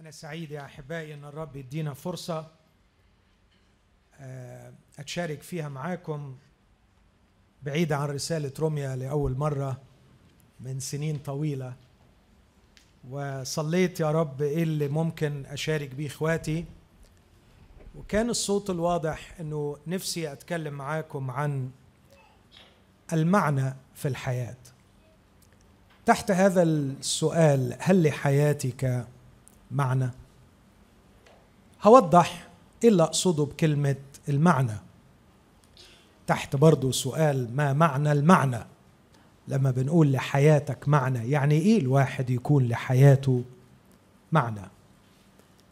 أنا سعيد يا أحبائي أن الرب يدينا فرصة أتشارك فيها معاكم بعيدة عن رسالة روميا لأول مرة من سنين طويلة. وصليت يا رب إيه اللي ممكن أشارك بيه إخواتي. وكان الصوت الواضح أنه نفسي أتكلم معاكم عن المعنى في الحياة. تحت هذا السؤال هل لحياتك معنى. هوضح إيه اللي أقصده بكلمة المعنى. تحت برضو سؤال ما معنى المعنى؟ لما بنقول لحياتك معنى يعني إيه الواحد يكون لحياته معنى؟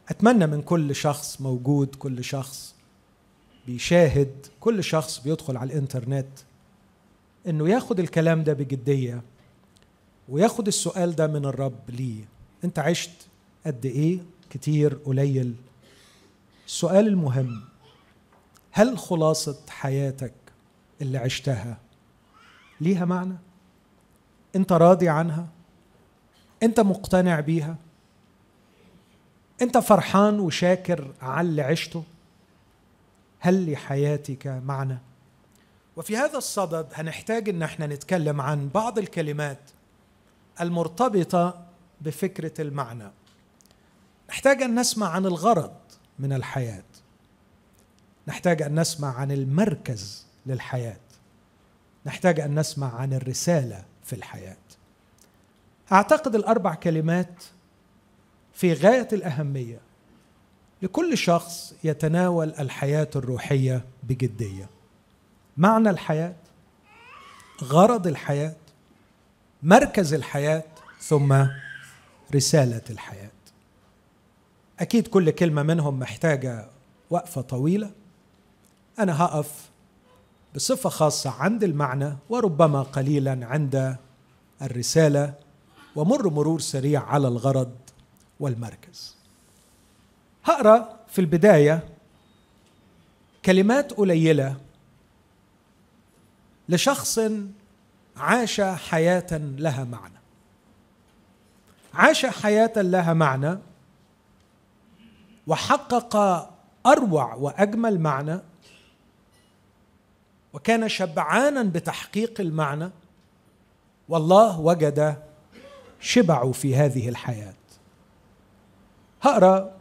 أتمنى من كل شخص موجود كل شخص بيشاهد كل شخص بيدخل على الإنترنت إنه ياخد الكلام ده بجدية وياخد السؤال ده من الرب ليه. أنت عشت قد إيه كتير قليل. السؤال المهم هل خلاصة حياتك اللي عشتها ليها معنى؟ أنت راضي عنها؟ أنت مقتنع بيها؟ أنت فرحان وشاكر على اللي عشته؟ هل لحياتك معنى؟ وفي هذا الصدد هنحتاج إن إحنا نتكلم عن بعض الكلمات المرتبطة بفكرة المعنى. نحتاج أن نسمع عن الغرض من الحياة. نحتاج أن نسمع عن المركز للحياة. نحتاج أن نسمع عن الرسالة في الحياة. أعتقد الأربع كلمات في غاية الأهمية لكل شخص يتناول الحياة الروحية بجدية. معنى الحياة غرض الحياة مركز الحياة ثم رسالة الحياة. أكيد كل كلمة منهم محتاجة وقفة طويلة. أنا هقف بصفة خاصة عند المعنى وربما قليلا عند الرسالة ومر مرور سريع على الغرض والمركز. هقرأ في البداية كلمات قليلة لشخص عاش حياة لها معنى. عاش حياة لها معنى وحقق أروع وأجمل معنى وكان شبعانا بتحقيق المعنى والله وجد شبعه في هذه الحياة. هقرأ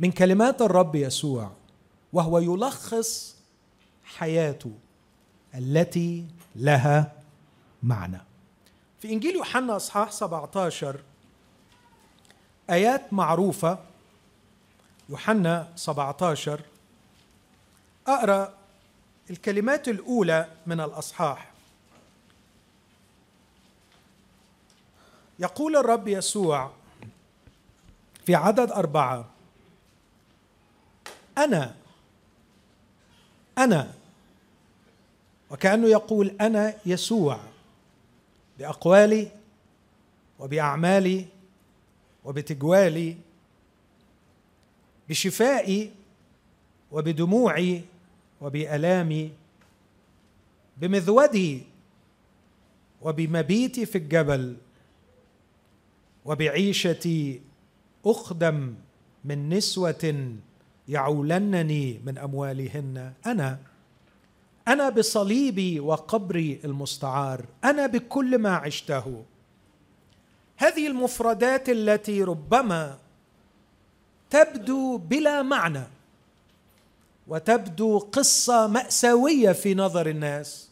من كلمات الرب يسوع وهو يلخص حياته التي لها معنى. في إنجيل يوحنا أصحاح 17 آيات معروفة يوحنا 17 أقرأ الكلمات الأولى من الأصحاح. يقول الرب يسوع في عدد أربعة أنا أنا وكأنه يقول أنا يسوع بأقوالي وبأعمالي وبتجوالي بشفائي وبدموعي وبآلامي بمذودي وبمبيتي في الجبل وبعيشتي اخدم من نسوة يعولنني من أموالهن. أنا أنا بصليبي وقبري المستعار. أنا بكل ما عشته. هذه المفردات التي ربما تبدو بلا معنى وتبدو قصة مأساوية في نظر الناس.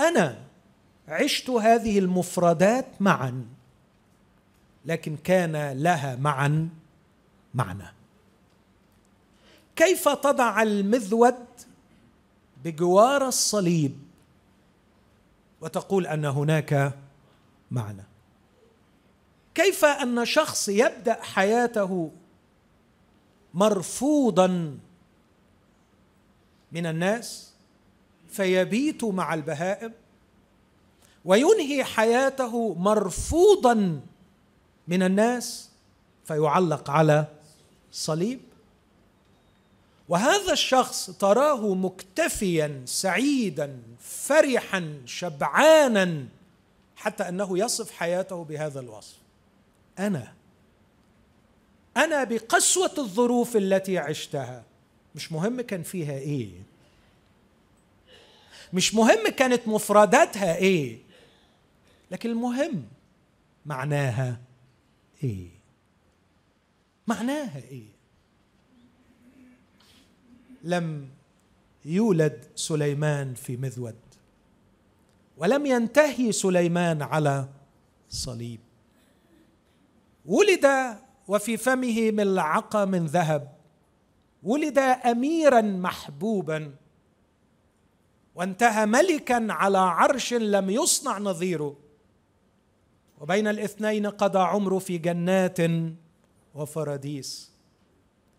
أنا عشت هذه المفردات معا لكن كان لها معا معنى. كيف تضع المذود بجوار الصليب وتقول أن هناك معنى؟ كيف أن شخص يبدأ حياته مرفوضا من الناس فيبيت مع البهائم وينهي حياته مرفوضا من الناس فيعلق على صليب؟ وهذا الشخص تراه مكتفيا سعيدا فرحا شبعانا حتى أنه يصف حياته بهذا الوصف. أنا. أنا بقسوة الظروف التي عشتها. مش مهم كان فيها إيه. مش مهم كانت مفرداتها إيه. لكن المهم معناها إيه. معناها إيه. لم يولد سليمان في مذود. ولم ينتهي سليمان على صليب. ولد وفي فمه ملعقه من ذهب ولد اميرا محبوبا وانتهى ملكا على عرش لم يصنع نظيره. وبين الاثنين قضى عمره في جنات وفراديس.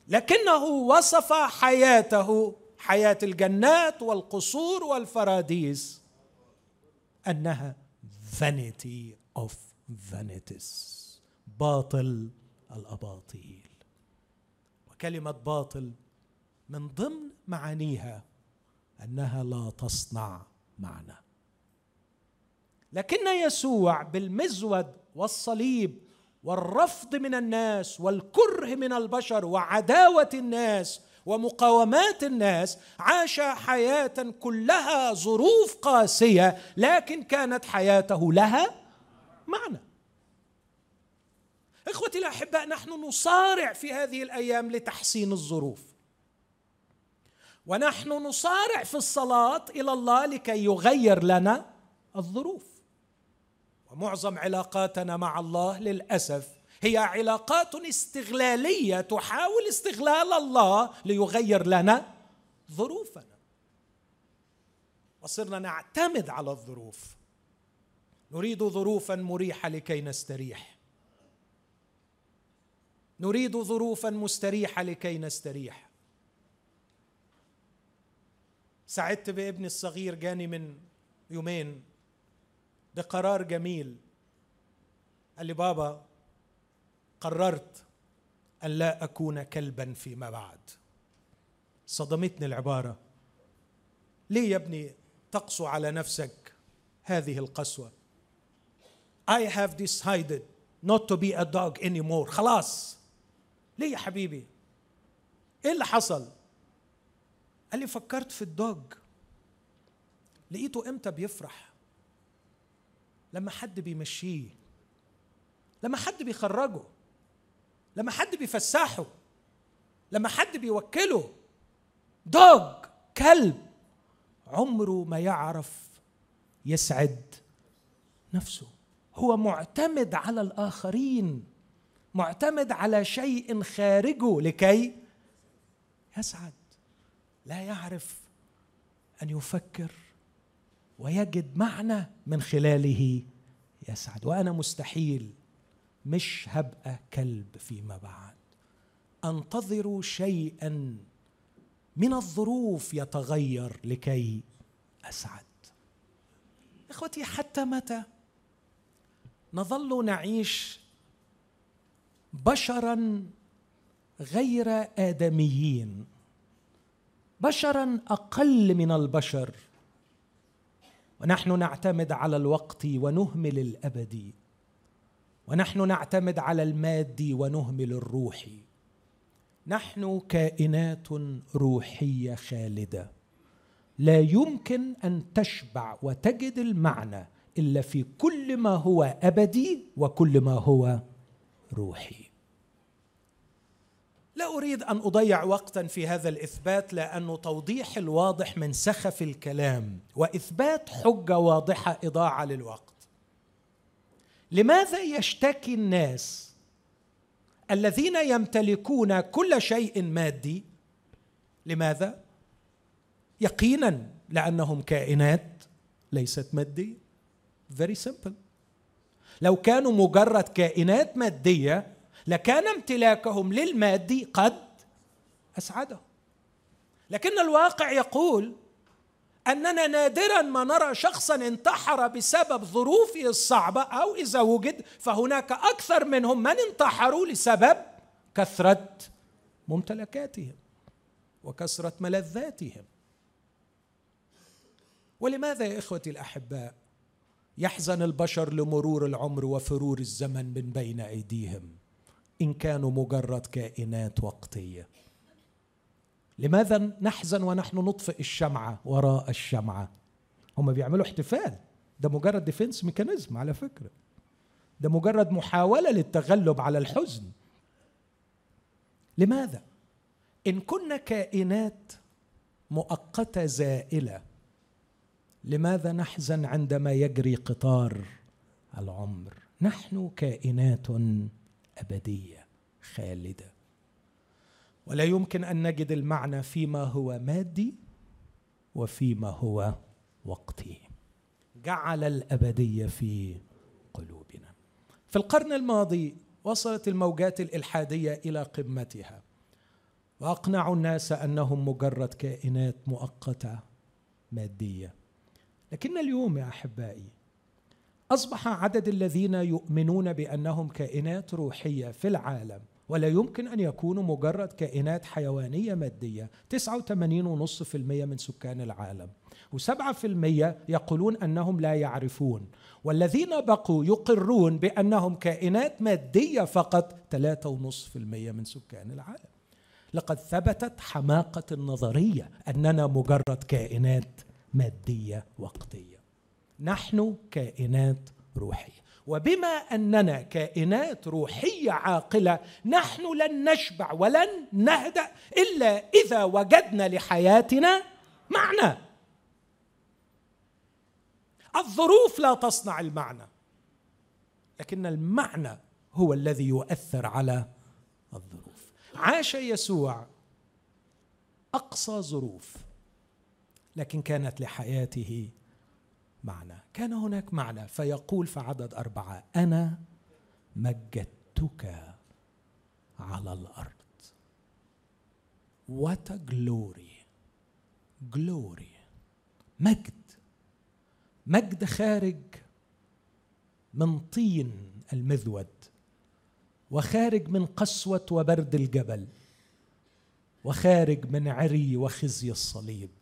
لكنه وصف حياته حياة الجنات والقصور والفراديس أنها vanity of vanities. باطل الأباطيل. وكلمة باطل من ضمن معانيها أنها لا تصنع معنى. لكن يسوع بالمزود والصليب والرفض من الناس والكره من البشر وعداوة الناس ومقاومات الناس عاش حياة كلها ظروف قاسية لكن كانت حياته لها معنى. إخوتي الأحباء نحن نصارع في هذه الأيام لتحسين الظروف. ونحن نصارع في الصلاة إلى الله لكي يغير لنا الظروف. ومعظم علاقاتنا مع الله للأسف هي علاقات استغلالية تحاول استغلال الله ليغير لنا ظروفنا. وصرنا نعتمد على الظروف. نريد ظروفا مريحة لكي نستريح. نريد ظروفا مستريحة لكي نستريح. سعدت بابني الصغير جاني من يومين بقرار جميل. قال لي بابا قررت أن لا أكون كلبا فيما بعد. صدمتني العبارة. ليه يا ابني تقسو على نفسك هذه القسوة؟ I have decided not to be a dog anymore. خلاص. ليه يا حبيبي؟ إيه اللي حصل؟ قال لي فكرت في الدوج. لقيته إمتى بيفرح؟ لما حد بيمشيه. لما حد بيخرجه. لما حد بيفسحه. لما حد بيوكله. دوج كلب. عمره ما يعرف يسعد نفسه. هو معتمد على الآخرين. معتمد على شيء خارجه لكي يسعد. لا يعرف أن يفكر ويجد معنى من خلاله يسعد. وأنا مستحيل مش هبقى كلب فيما بعد. أنتظر شيئا من الظروف يتغير لكي أسعد. إخوتي حتى متى نظل نعيش بشرا غير آدميين بشرا أقل من البشر. ونحن نعتمد على الوقت ونهمل الابدي ونحن نعتمد على المادي ونهمل الروحي نحن كائنات روحية خالدة. لا يمكن أن تشبع وتجد المعنى إلا في كل ما هو أبدي وكل ما هو روحي. لا أريد أن أضيع وقتا في هذا الإثبات لأنه توضيح الواضح من سخف الكلام وإثبات حجة واضحة إضاعة للوقت. لماذا يشتكي الناس الذين يمتلكون كل شيء مادي؟ لماذا؟ يقينا لأنهم كائنات ليست مادية. Very simple. لو كانوا مجرد كائنات مادية لكان امتلاكهم للمادي قد اسعدهم لكن الواقع يقول أننا نادرا ما نرى شخصا انتحر بسبب ظروفه الصعبة أو إذا وجد فهناك أكثر منهم من انتحروا لسبب كثرة ممتلكاتهم وكثرة ملذاتهم. ولماذا يا إخوتي الأحباء؟ يحزن البشر لمرور العمر ومرور الزمن من بين أيديهم. إن كانوا مجرد كائنات وقتية. لماذا نحزن ونحن نطفئ الشمعة وراء الشمعة؟ هم بيعملوا احتفال. ده مجرد defense mechanism على فكرة. ده مجرد محاولة للتغلب على الحزن. لماذا؟ إن كنا كائنات مؤقتة زائلة لماذا نحزن عندما يجري قطار العمر؟ نحن كائنات أبدية خالدة. ولا يمكن أن نجد المعنى فيما هو مادي وفيما هو وقتي. جعل الأبدية في قلوبنا. في القرن الماضي وصلت الموجات الإلحادية إلى قمتها. وأقنعوا الناس أنهم مجرد كائنات مؤقتة مادية. لكن اليوم يا أحبائي أصبح عدد الذين يؤمنون بأنهم كائنات روحية في العالم ولا يمكن أن يكونوا مجرد كائنات حيوانية مادية 89.5% من سكان العالم و7% يقولون أنهم لا يعرفون والذين بقوا يقرون بأنهم كائنات مادية فقط 3.5% من سكان العالم. لقد ثبتت حماقة النظرية أننا مجرد كائنات مادية وقتية. نحن كائنات روحية. وبما أننا كائنات روحية عاقلة نحن لن نشبع ولن نهدأ إلا إذا وجدنا لحياتنا معنى. الظروف لا تصنع المعنى لكن المعنى هو الذي يؤثر على الظروف. عاش يسوع أقصى ظروف لكن كانت لحياته معنى. كان هناك معنى. فيقول في عدد أربعة أنا مجدتك على الأرض. A glory. Glory. مجد. مجد خارج من طين المذود وخارج من قسوة وبرد الجبل وخارج من عري وخزي الصليب.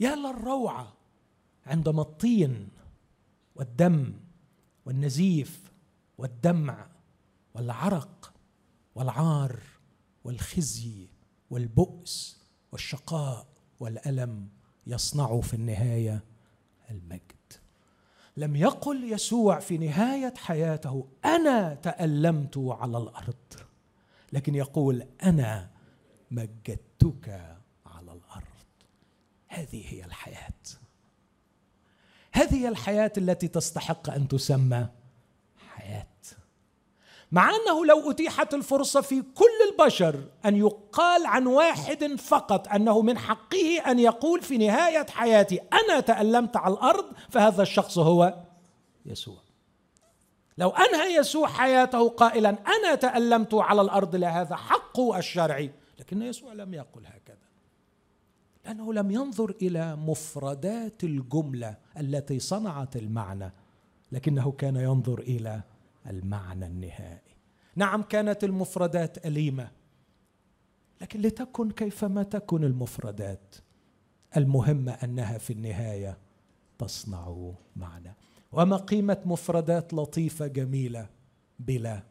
يا للروعة عندما الطين والدم والنزيف والدمع والعرق والعار والخزي والبؤس والشقاء والألم يصنعوا في النهاية المجد. لم يقل يسوع في نهاية حياته أنا تألمت على الأرض. لكن يقول أنا مجدتك هذه هي الحياة. هذه الحياة التي تستحق أن تسمى حياة. مع أنه لو أتيحت الفرصة في كل البشر أن يقال عن واحد فقط أنه من حقه أن يقول في نهاية حياتي أنا تألمت على الأرض فهذا الشخص هو يسوع. لو أنهى يسوع حياته قائلا أنا تألمت على الأرض لهذا حقه الشرعي. لكن يسوع لم يقل هكذا. لأنه لم ينظر إلى مفردات الجملة التي صنعت المعنى لكنه كان ينظر إلى المعنى النهائي. نعم كانت المفردات أليمة لكن لتكن كيفما تكن المفردات المهم أنها في النهاية تصنع معنى. وما قيمة مفردات لطيفة جميلة بلا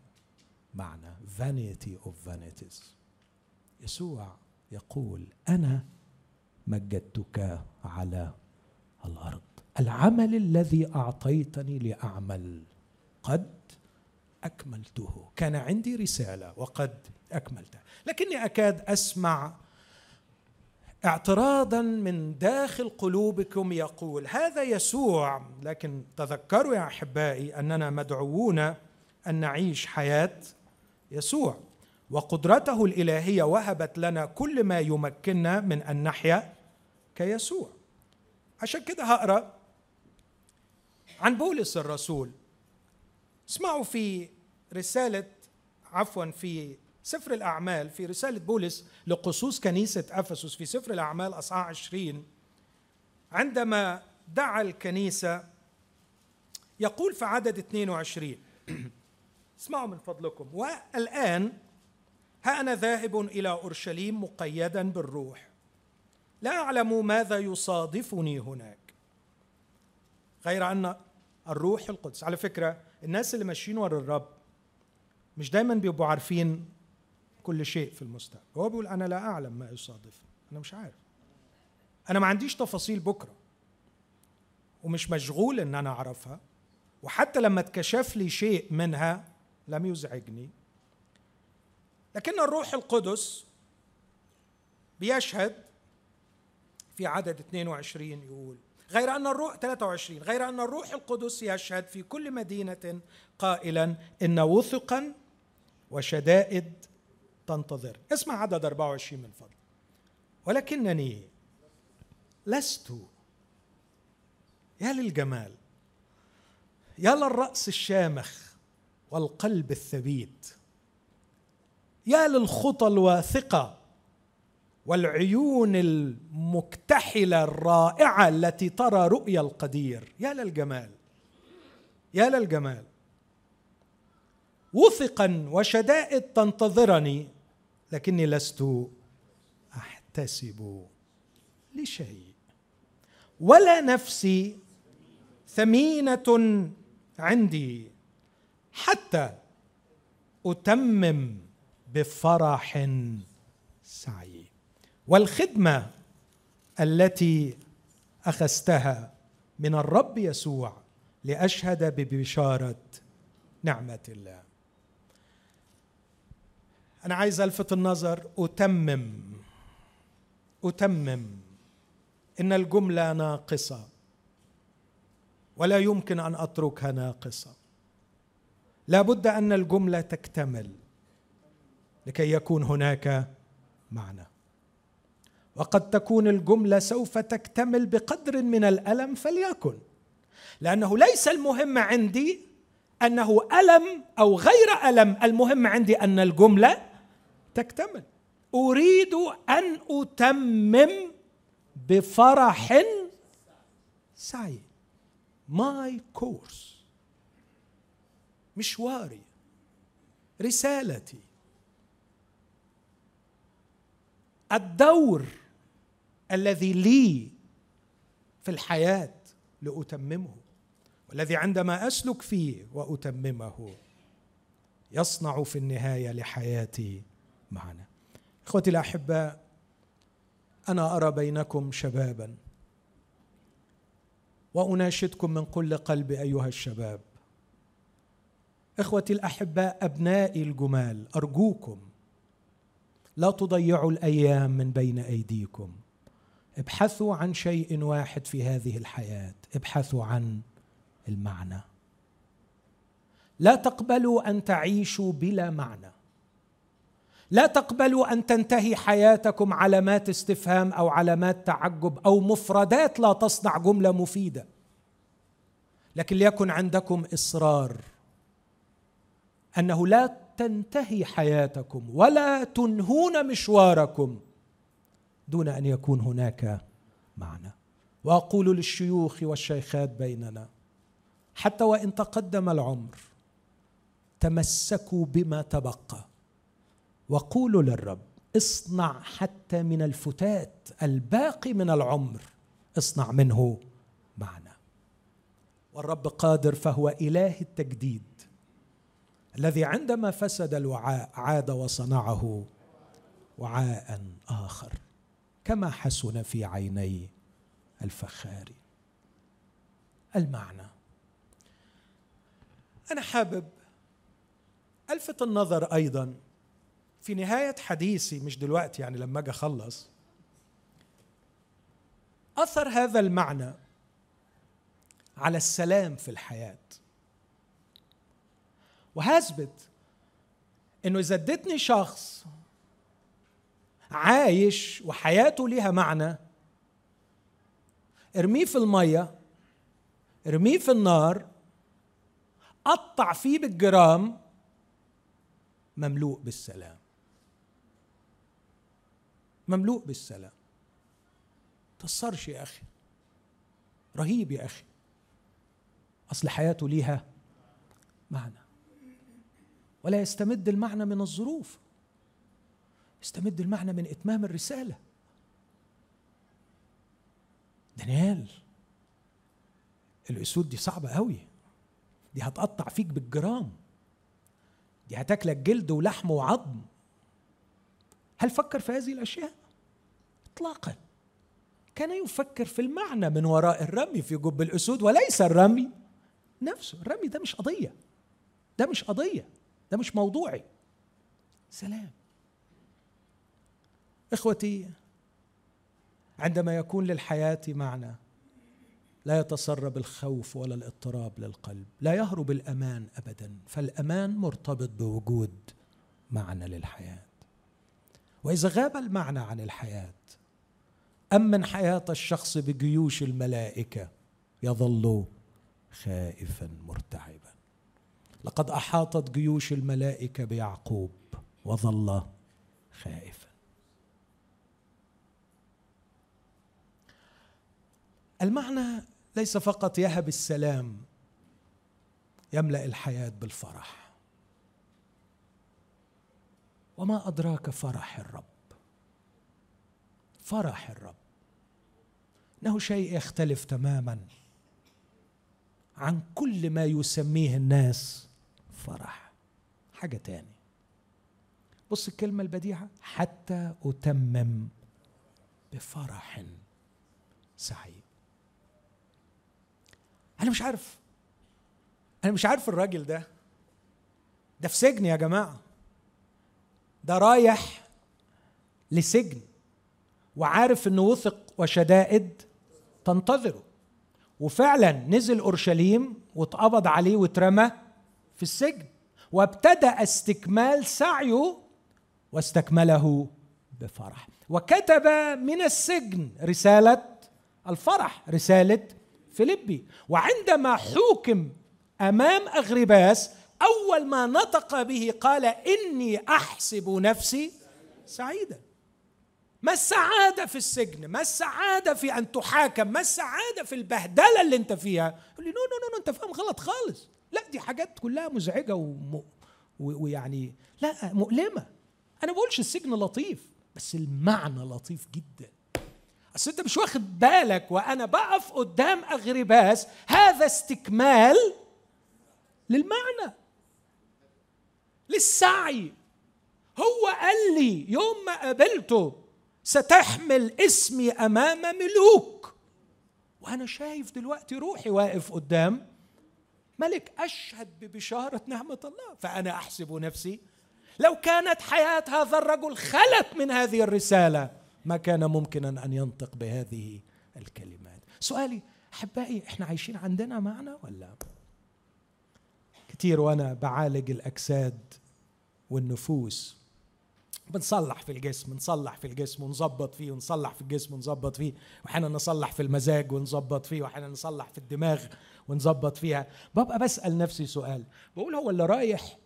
معنى؟ Vanity of vanities. يسوع يقول أنا مجدتك على الأرض. العمل الذي أعطيتني لأعمل قد أكملته. كان عندي رسالة وقد أكملتها. لكني أكاد أسمع اعتراضا من داخل قلوبكم يقول هذا يسوع. لكن تذكروا يا أحبائي أننا مدعوون أن نعيش حياة يسوع. وقدرته الإلهية وهبت لنا كل ما يمكننا من ان نحيا كيسوع. عشان كده هقرأ عن بولس الرسول. اسمعوا في رسالة عفوا في سفر الأعمال في رسالة بولس لقصوص كنيسة أفسس في سفر الأعمال أصحاح 20 عندما دعا الكنيسة يقول في عدد 22 اسمعوا من فضلكم والآن ها أنا ذاهب إلى أورشليم مقيدا بالروح. لا أعلم ماذا يصادفني هناك. غير أن الروح القدس على فكرة الناس اللي ماشيين ورا الرب مش دايما بيبقوا عارفين كل شيء في المستقبل. هو بيقول أنا لا أعلم ما يصادف. أنا مش عارف. أنا ما عنديش تفاصيل بكرة. ومش مشغول إن أنا أعرفها. وحتى لما اتكشف لي شيء منها لم يزعجني. لكن الروح القدس بيشهد في عدد 22 يقول غير أن الروح 23 غير أن الروح القدس يشهد في كل مدينة قائلا إن وثقا وشدائد تنتظر. اسمع عدد 24 من فضل. ولكنني لست يا للجمال يا للرأس الشامخ والقلب الثبيت. يا للخطى الواثقة والعيون المكتحلة الرائعة التي ترى رؤيا القدير. يا للجمال يا للجمال. وثقا وشدائد تنتظرني لكني لست أحتسب لشيء. ولا نفسي ثمينة عندي حتى أتمم بفرح سعي والخدمة التي أخذتها من الرب يسوع لأشهد ببشارة نعمة الله. أنا عايز ألفت النظر أتمم أتمم إن الجملة ناقصة. ولا يمكن أن أتركها ناقصة. لا بد أن الجملة تكتمل. لكي يكون هناك معنى. وقد تكون الجملة سوف تكتمل بقدر من الألم فليكن لأنه ليس المهم عندي أنه ألم أو غير ألم المهم عندي أن الجملة تكتمل. أريد أن أتمم بفرح سعي ماي كورس مشواري. رسالتي. الدور الذي لي في الحياة لأتممه والذي عندما أسلك فيه وأتممه يصنع في النهاية لحياتي معنا. إخوتي الأحباء أنا أرى بينكم شبابا وأناشدكم من كل قلبي أيها الشباب. إخوتي الأحباء أبنائي الجمال أرجوكم لا تضيعوا الأيام من بين أيديكم. ابحثوا عن شيء واحد في هذه الحياة. ابحثوا عن المعنى. لا تقبلوا أن تعيشوا بلا معنى. لا تقبلوا أن تنتهي حياتكم علامات استفهام أو علامات تعجب أو مفردات لا تصنع جملة مفيدة. لكن ليكن عندكم إصرار أنه لا تنتهي حياتكم ولا تنهون مشواركم دون أن يكون هناك معنى. وأقول للشيوخ والشيخات بيننا حتى وإن تقدم العمر تمسكوا بما تبقى. وقولوا للرب اصنع حتى من الفتات الباقي من العمر اصنع منه معنى. والرب قادر فهو إله التجديد. الذي عندما فسد الوعاء عاد وصنعه وعاء آخر كما حسن في عيني الفخار. المعنى أنا حابب ألفت النظر أيضا في نهاية حديثي مش دلوقتي يعني لما أجي أخلص. أثر هذا المعنى على السلام في الحياة. وهثبت إنه إذا اديتني شخص عايش وحياته ليها معنى ارميه في المية ارميه في النار قطع فيه بالجرام مملوء بالسلام. مملوء بالسلام. تصرش يا أخي. رهيب يا أخي. أصل حياته ليها معنى. ولا يستمد المعنى من الظروف. يستمد المعنى من إتمام الرسالة. دانيال الأسود دي صعبة قوي دي هتقطع فيك بالجرام. دي هتاكلك جلد ولحم وعظم. هل فكر في هذه الأشياء؟ اطلاقا. كان يفكر في المعنى من وراء الرمي في جب الأسود وليس الرمي نفسه. الرمي ده مش قضية. ده مش قضية. ده مش موضوعي. سلام. إخوتي عندما يكون للحياة معنى لا يتسرب الخوف ولا الاضطراب للقلب لا يهرب الأمان ابدا فالأمان مرتبط بوجود معنى للحياة. وإذا غاب المعنى عن الحياة أمن حياة الشخص بجيوش الملائكة يظل خائفا مرتعبا. لقد أحاطت جيوش الملائكة بيعقوب وظل خائفا. المعنى ليس فقط يهب السلام يملأ الحياة بالفرح. وما أدراك فرح الرب؟ فرح الرب. إنه شيء يختلف تماما عن كل ما يسميه الناس فرح حاجة تاني. بص الكلمة البديعه حتى أتمم بفرح سعيد. أنا مش عارف. أنا مش عارف الراجل ده. ده في سجن يا جماعة. ده رايح لسجن وعارف إنه وثق وشدائد تنتظره. وفعلا نزل أورشليم واتقبض عليه واترمى. في السجن وابتدأ استكمال سعيه واستكمله بفرح. وكتب من السجن رسالة الفرح رسالة فيلبي. وعندما حوكم أمام أغريباس أول ما نطق به قال إني أحسب نفسي سعيدا. ما السعادة في السجن؟ ما السعادة في أن تحاكم؟ ما السعادة في البهدلة اللي أنت فيها؟ يقول لي no no no أنت فاهم غلط خالص. لا دي حاجات كلها مزعجة وم... ويعني لا مؤلمة. أنا ما بقولش السجن لطيف بس المعنى لطيف جدا. أصل أنت مش واخد بالك وأنا بقف قدام اغرباس هذا استكمال للمعنى. للسعي. هو قال لي يوم ما قابلته ستحمل اسمي أمام ملوك. وأنا شايف دلوقتي روحي واقف قدام ملك أشهد ببشارة نعمة الله فأنا أحسب نفسي لو كانت حياة هذا الرجل خلت من هذه الرسالة ما كان ممكنا أن ينطق بهذه الكلمات. سؤالي أحبائي إحنا عايشين عندنا معنى ولا؟ كتير وأنا بعالج الأجساد والنفوس. بنصلح في الجسم نصلح في الجسم ونظبط فيه ونصلح في الجسم ونظبط فيه وأحيانا نصلح في المزاج ونظبط فيه وأحيانا نصلح في الدماغ. ونظبط فيها. ببقى بسأل نفسي سؤال. بقول هو اللي رايح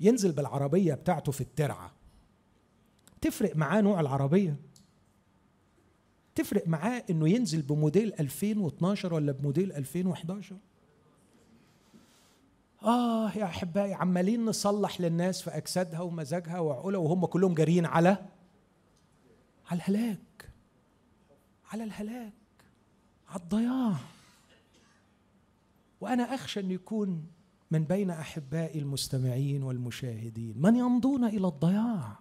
ينزل بالعربية بتاعته في الترعة. تفرق معاه نوع العربية؟ تفرق معاه إنه ينزل بموديل 2012 ولا بموديل 2011 آه يا أحبائي عمالين نصلح للناس في أجسادها ومزاجها وعقولها وهم كلهم جاريين على على الهلاك. على الهلاك. على الضياع. وأنا أخشى أن يكون من بين أحبائي المستمعين والمشاهدين. من يمضون إلى الضياع؟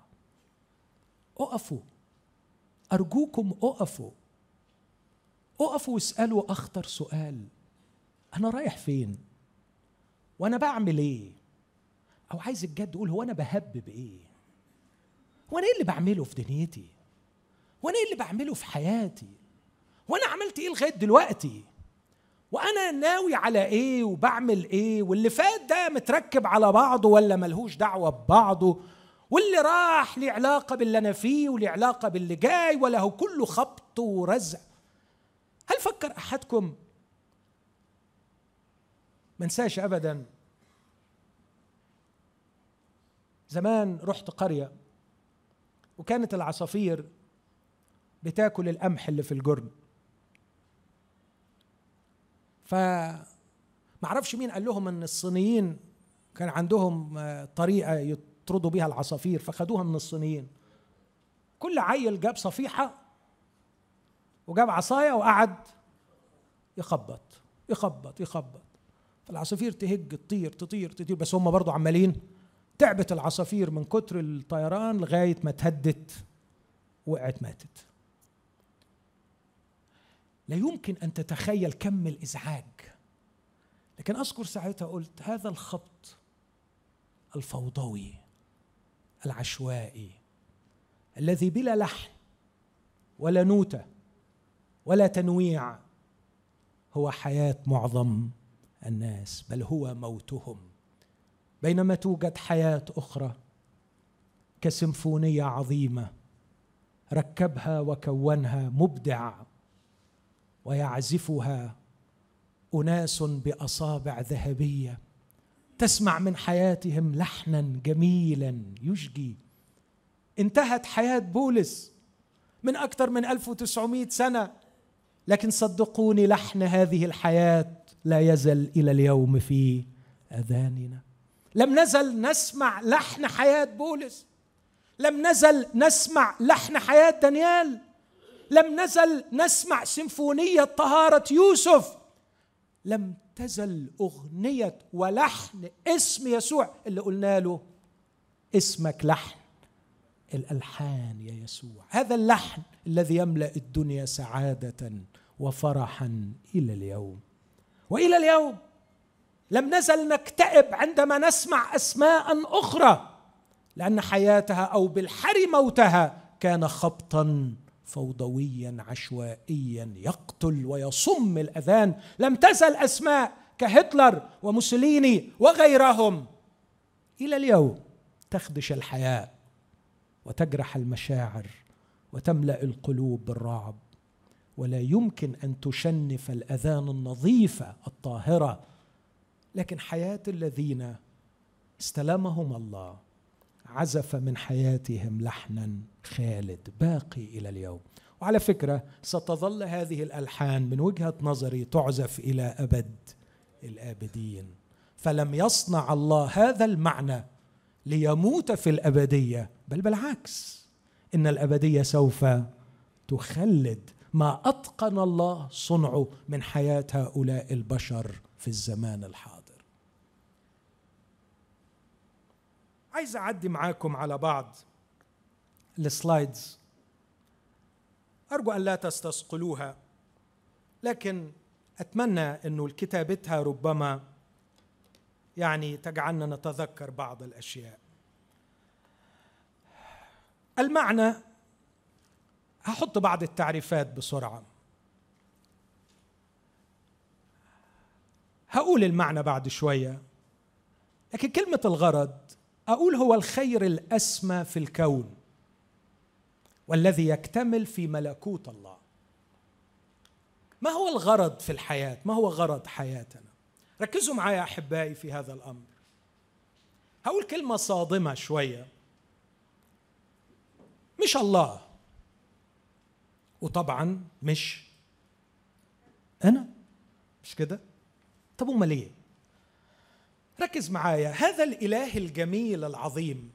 أقفوا. أرجوكم أقفوا. أقفوا واسألوا أخطر سؤال. أنا رايح فين؟ وأنا بعمل إيه؟ أو عايز الجد يقول هو أنا بهبب إيه؟ هو أنا إيه اللي بعمله في دنيتي؟ وأنا إيه اللي بعمله في حياتي؟ وأنا عملت إيه لغاية دلوقتي؟ وأنا ناوي على إيه وبعمل إيه واللي فات ده متركب على بعضه ولا ملهوش دعوة ببعضه واللي راح ليه علاقه باللي أنا فيه وليه علاقه باللي جاي ولا هو كله خبط ورزع. هل فكر أحدكم؟ ما انساش ابدا. زمان رحت قرية وكانت العصافير بتاكل القمح اللي في الجرن. ف معرفش مين قال لهم إن الصينيين كان عندهم طريقة يطردوا بيها العصافير فخدوها من الصينيين. كل عيل جاب صفيحة وجاب عصاية وقعد يخبط يخبط يخبط. العصافير تهج تطير تطير تطير. بس هم برضو عمالين تعبت العصافير من كتر الطيران لغاية ما تهدت وقعت ماتت. لا يمكن أن تتخيل كم الإزعاج. لكن أذكر ساعتها قلت هذا الخبط الفوضوي العشوائي الذي بلا لحن ولا نوتة ولا تنويع هو حياة معظم الناس بل هو موتهم. بينما توجد حياة أخرى كسيمفونية عظيمة ركبها وكونها مبدع ويعزفها أناس بأصابع ذهبية تسمع من حياتهم لحنا جميلا يشجي. انتهت حياة بولس من أكثر من 1900 سنة لكن صدقوني لحن هذه الحياة لا يزل إلى اليوم في أذاننا. لم نزل نسمع لحن حياة بولس لم نزل نسمع لحن حياة دانيال. لم نزل نسمع سيمفونية طهارة يوسف. لم تزل أغنية ولحن اسم يسوع اللي قلنا له اسمك لحن الألحان يا يسوع. هذا اللحن الذي يملأ الدنيا سعادة وفرحا إلى اليوم. وإلى اليوم لم نزل نكتئب عندما نسمع أسماء أخرى لأن حياتها أو بالحر موتها كان خبطا فوضويا عشوائيا يقتل ويصم الأذان. لم تزل أسماء كهتلر وموسوليني وغيرهم. إلى اليوم تخدش الحياة وتجرح المشاعر وتملأ القلوب بالرعب. ولا يمكن أن تشنف الأذان النظيفة الطاهرة. لكن حياة الذين استلمهم الله عزف من حياتهم لحنا خالد باقي إلى اليوم. وعلى فكرة ستظل هذه الألحان من وجهة نظري تعزف إلى أبد الآبدين. فلم يصنع الله هذا المعنى ليموت في الأبدية بل بالعكس إن الأبدية سوف تخلد ما أتقن الله صنعه من حياة هؤلاء البشر في الزمان الحاضر. عايز أعدي معاكم على بعض السلايدز. أرجو أن لا تستثقلوها لكن أتمنى إنه كتابتها ربما يعني تجعلنا نتذكر بعض الأشياء. المعنى هحط بعض التعريفات بسرعة. هقول المعنى بعد شوية لكن كلمة الغرض أقول هو الخير الأسمى في الكون والذي يكتمل في ملكوت الله. ما هو الغرض في الحياة؟ ما هو غرض حياتنا؟ ركزوا معايا أحبائي في هذا الأمر. هقول كلمة صادمة شوية. مش الله. وطبعا مش أنا. مش كده؟ طب أمال إيه؟ ركز معايا. هذا الإله الجميل العظيم.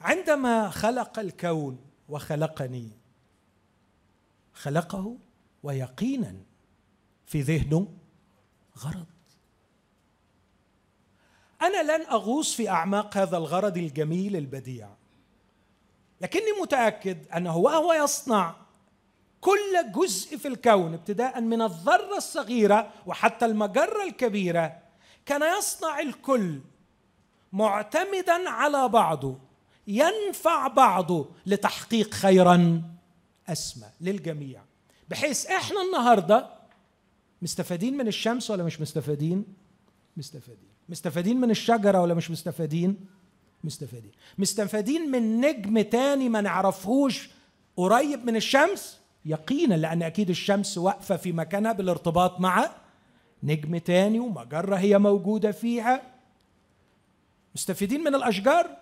عندما خلق الكون وخلقني خلقه ويقينا في ذهنه غرض. أنا لن أغوص في أعماق هذا الغرض الجميل البديع. لكني متأكد أنه وهو يصنع كل جزء في الكون ابتداء من الذرة الصغيرة وحتى المجرة الكبيرة كان يصنع الكل معتمدا على بعضه ينفع بعضه لتحقيق خيرا أسمى للجميع. بحيث إحنا النهارده مستفادين من الشمس ولا مش مستفادين؟ مستفادين. مستفادين من الشجرة ولا مش مستفادين؟ مستفادين. مستفادين من نجم تاني ما نعرفهوش قريب من الشمس؟ يقينا لأن أكيد الشمس واقفة في مكانها بالارتباط مع نجم تاني ومجرة هي موجودة فيها. مستفيدين من الأشجار؟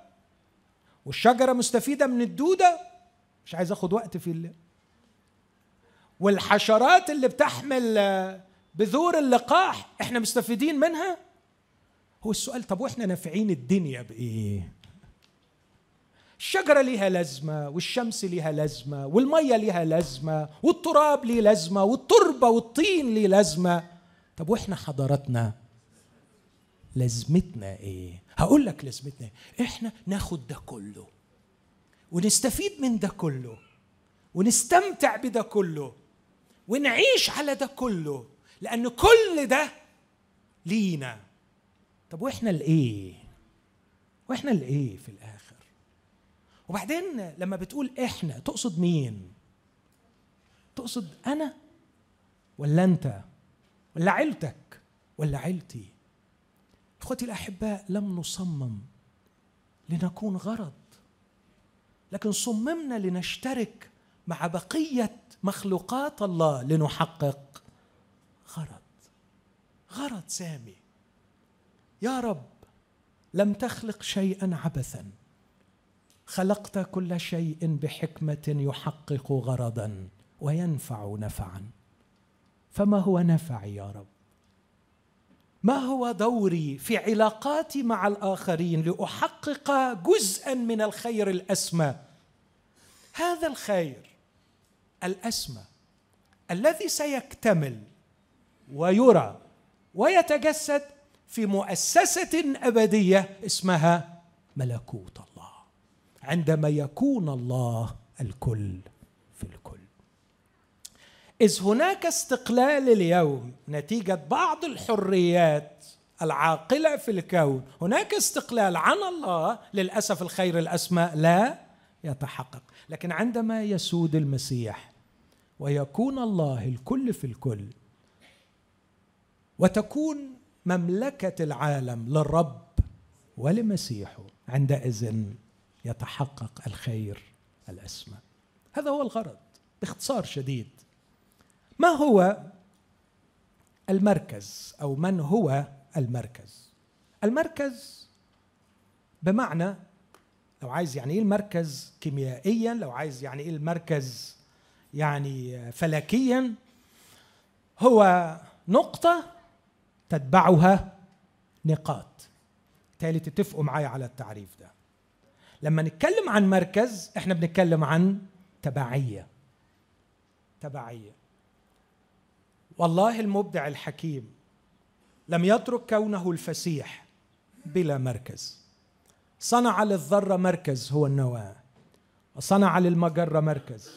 والشجرة مستفيدة من الدودة؟ مش عايز أخد وقت في اللي. والحشرات اللي بتحمل بذور اللقاح إحنا مستفيدين منها؟ هو السؤال طب وإحنا نافعين الدنيا بإيه؟ الشجرة ليها لازمة والشمس ليها لازمة والمية ليها لازمة والتراب ليه لازمة والتربة والطين ليه لازمة. طب وإحنا حضارتنا لازمتنا إيه؟ هقول لك لازمتنا إيه. إحنا ناخد ده كله ونستفيد من ده كله ونستمتع بده كله ونعيش على ده كله لأن كل ده لينا. طب وإحنا الايه وإحنا الايه في الآخر؟ وبعدين لما بتقول إحنا تقصد مين؟ تقصد أنا ولا أنت؟ ولا عيلتك ولا عيلتي. إخوتي الاحباء لم نصمم لنكون غرض لكن صممنا لنشترك مع بقية مخلوقات الله لنحقق غرض. غرض سامي. يا رب لم تخلق شيئا عبثا. خلقت كل شيء بحكمة يحقق غرضا وينفع نفعا. فما هو نفعي يا رب؟ ما هو دوري في علاقاتي مع الآخرين لأحقق جزءا من الخير الأسمى؟ هذا الخير الأسمى الذي سيكتمل ويرى ويتجسد في مؤسسة أبدية اسمها ملكوت الله عندما يكون الله الكل إذ هناك استقلال اليوم نتيجة بعض الحريات العاقلة في الكون. هناك استقلال عن الله للأسف الخير الاسمى لا يتحقق. لكن عندما يسود المسيح ويكون الله الكل في الكل وتكون مملكة العالم للرب ولمسيحه عندئذ يتحقق الخير الأسمى. هذا هو الغرض باختصار شديد. ما هو المركز أو من هو المركز؟ المركز بمعنى لو عايز يعني إيه المركز كيميائيا لو عايز يعني إيه المركز يعني فلكيا هو نقطة تتبعها نقاط. بالتالي تتفقوا معايا على التعريف ده. لما نتكلم عن مركز إحنا بنتكلم عن تبعية. تبعية. والله المبدع الحكيم لم يترك كونه الفسيح بلا مركز. صنع للذرة مركز هو النواة وصنع للمجرة مركز